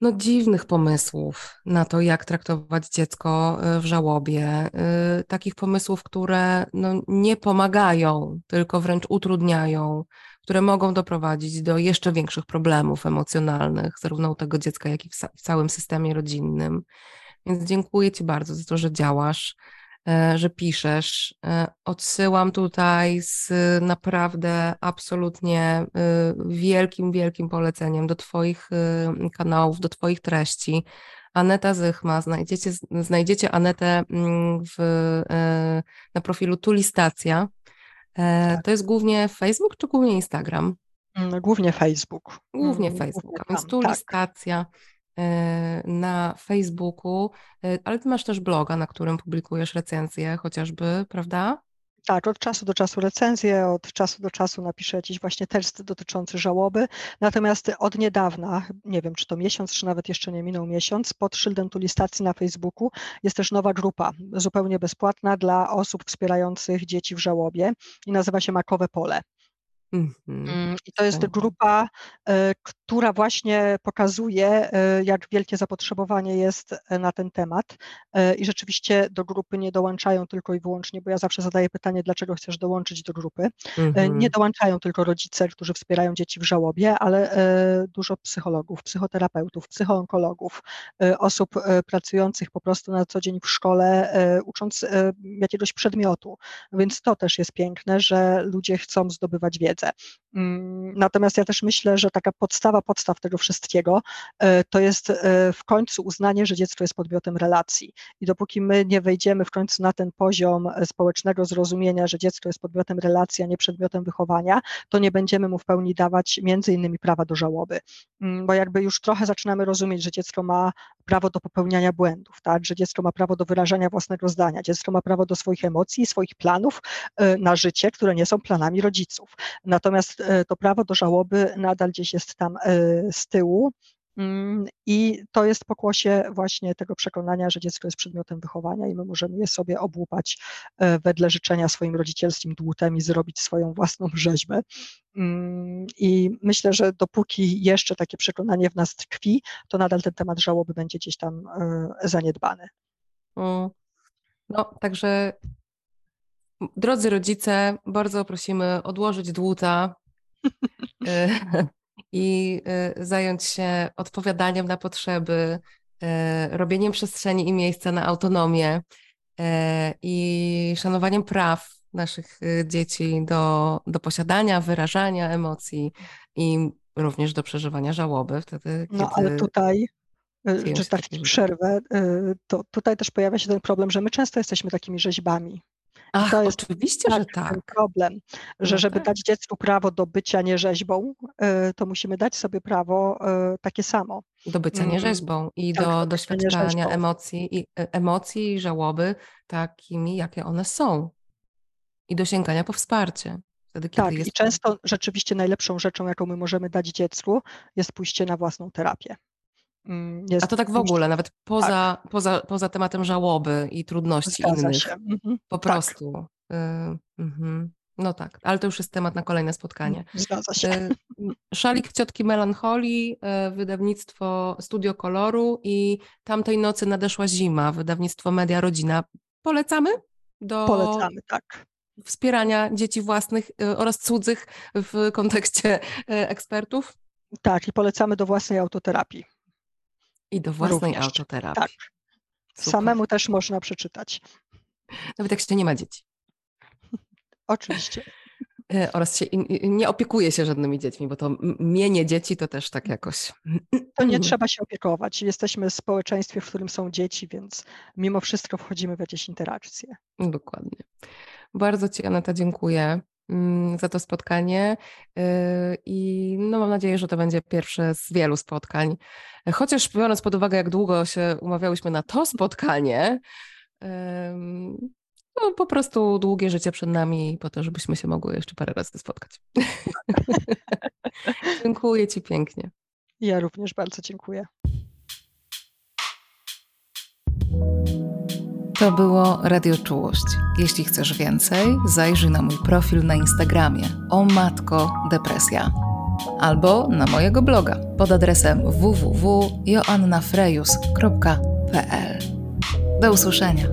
Speaker 2: no, dziwnych pomysłów na to, jak traktować dziecko y, w żałobie. y, Takich pomysłów, które no, nie pomagają, tylko wręcz utrudniają, które mogą doprowadzić do jeszcze większych problemów emocjonalnych, zarówno u tego dziecka, jak i w, w całym systemie rodzinnym. Więc dziękuję Ci bardzo za to, że działasz, że piszesz. E, Odsyłam tutaj z naprawdę absolutnie e, wielkim, wielkim poleceniem do Twoich e, kanałów, do Twoich treści. Aneta Zychma, znajdziecie, znajdziecie Anetę mm, w, e, na profilu Tulistacja. E, To jest głównie Facebook czy głównie Instagram?
Speaker 3: Mm, Głównie Facebook.
Speaker 2: Głównie
Speaker 3: Mm,
Speaker 2: Facebooka, więc
Speaker 3: tam,
Speaker 2: tu
Speaker 3: tak.
Speaker 2: listacja e, na Facebooku, e, ale ty masz też bloga, na którym publikujesz recenzje chociażby, prawda?
Speaker 3: Tak, od czasu do czasu recenzję, od czasu do czasu napiszę jakiś właśnie tekst dotyczący żałoby. Natomiast od niedawna, nie wiem czy to miesiąc, czy nawet jeszcze nie minął miesiąc, pod szyldem tulistacji na Facebooku jest też nowa grupa, zupełnie bezpłatna dla osób wspierających dzieci w żałobie i nazywa się Makowe Pole. Mhm. I to jest grupa, e, która właśnie pokazuje, e, jak wielkie zapotrzebowanie jest e, na ten temat. I rzeczywiście do grupy nie dołączają tylko i wyłącznie, bo ja zawsze zadaję pytanie, dlaczego chcesz dołączyć do grupy. Mhm. Nie dołączają tylko rodzice, którzy wspierają dzieci w żałobie, ale dużo psychologów, psychoterapeutów, psychoonkologów, osób pracujących po prostu na co dzień w szkole, ucząc jakiegoś przedmiotu. Więc to też jest piękne, że ludzie chcą zdobywać wiedzę. Mm, natomiast ja też myślę, że taka podstawa podstaw tego wszystkiego e, to jest e, w końcu uznanie, że dziecko jest podmiotem relacji. I dopóki my nie wejdziemy w końcu na ten poziom e, społecznego zrozumienia, że dziecko jest podmiotem relacji, a nie przedmiotem wychowania, to nie będziemy mu w pełni dawać między innymi prawa do żałoby. Mm, bo jakby już trochę zaczynamy rozumieć, że dziecko ma prawo do popełniania błędów, tak? że dziecko ma prawo do wyrażania własnego zdania, dziecko ma prawo do swoich emocji, swoich planów na życie, które nie są planami rodziców. Natomiast to prawo do żałoby nadal gdzieś jest tam e, z tyłu. Mm, I to jest pokłosie właśnie tego przekonania, że dziecko jest przedmiotem wychowania i my możemy je sobie obłupać e, wedle życzenia swoim rodzicielskim dłutem i zrobić swoją własną rzeźbę. Mm, I myślę, że dopóki jeszcze takie przekonanie w nas tkwi, to nadal ten temat żałoby będzie gdzieś tam zaniedbany.
Speaker 2: No, także Drodzy rodzice, bardzo prosimy odłożyć dłuta e, [laughs] i e, zająć się odpowiadaniem na potrzeby, e, robieniem przestrzeni i miejsca na autonomię i szanowaniem praw naszych dzieci do, do posiadania, wyrażania emocji i również do przeżywania żałoby. Wtedy,
Speaker 3: no ale tutaj że tak przerwę, to tutaj też pojawia się ten problem, że my często jesteśmy takimi rzeźbami.
Speaker 2: Ach, to jest oczywiście, tak, że tak.
Speaker 3: Problem, że no żeby tak. dać dziecku prawo do bycia nierzeźbą, y, to musimy dać sobie prawo y, takie samo.
Speaker 2: Do bycia mm. nierzeźbą i tak, do doświadczania emocji i, e, emocji i żałoby takimi, jakie one są. I do sięgania po wsparcie.
Speaker 3: Wtedy, tak, i często rzeczywiście najlepszą rzeczą, jaką my możemy dać dziecku, jest pójście na własną terapię.
Speaker 2: Mm, jest A to tak w ogóle, nawet poza, tak. poza, poza tematem żałoby i trudności Zgadza innych. Się. Mhm. Po tak. prostu. Y mhm. No tak, ale to już jest temat na kolejne spotkanie.
Speaker 3: Mm, zgadza się. Y
Speaker 2: Szalik Ciotki Melancholii, y wydawnictwo Studio Koloru i tamtej nocy nadeszła zima, wydawnictwo Media Rodzina. Polecamy?
Speaker 3: Do... Polecamy, tak
Speaker 2: wspierania dzieci własnych y, oraz cudzych w kontekście ekspertów?
Speaker 3: Tak, i polecamy do własnej autoterapii.
Speaker 2: I do własnej Również. autoterapii.
Speaker 3: Tak. Super. Samemu też można przeczytać.
Speaker 2: Nawet jak się nie ma dzieci. [laughs]
Speaker 3: Oczywiście.
Speaker 2: E, oraz się nie opiekuje się żadnymi dziećmi, bo to mienie dzieci to też tak jakoś.
Speaker 3: To nie [clears throat] trzeba się opiekować. Jesteśmy w społeczeństwie, w którym są dzieci, więc mimo wszystko wchodzimy w jakieś interakcje.
Speaker 2: Dokładnie. Bardzo Ci, Aneta, dziękuję. Mm, za to spotkanie y, i no mam nadzieję, że to będzie pierwsze z wielu spotkań. Chociaż biorąc pod uwagę, jak długo się umawiałyśmy na to spotkanie, no po prostu długie życie przed nami po to, żebyśmy się mogły jeszcze parę razy spotkać. [laughs] dziękuję Ci pięknie.
Speaker 3: Ja również bardzo dziękuję.
Speaker 1: To było Radio Czułość. Jeśli chcesz więcej, zajrzyj na mój profil na Instagramie o matko depresja albo na mojego bloga pod adresem www.joannafrejus.pl. Do usłyszenia.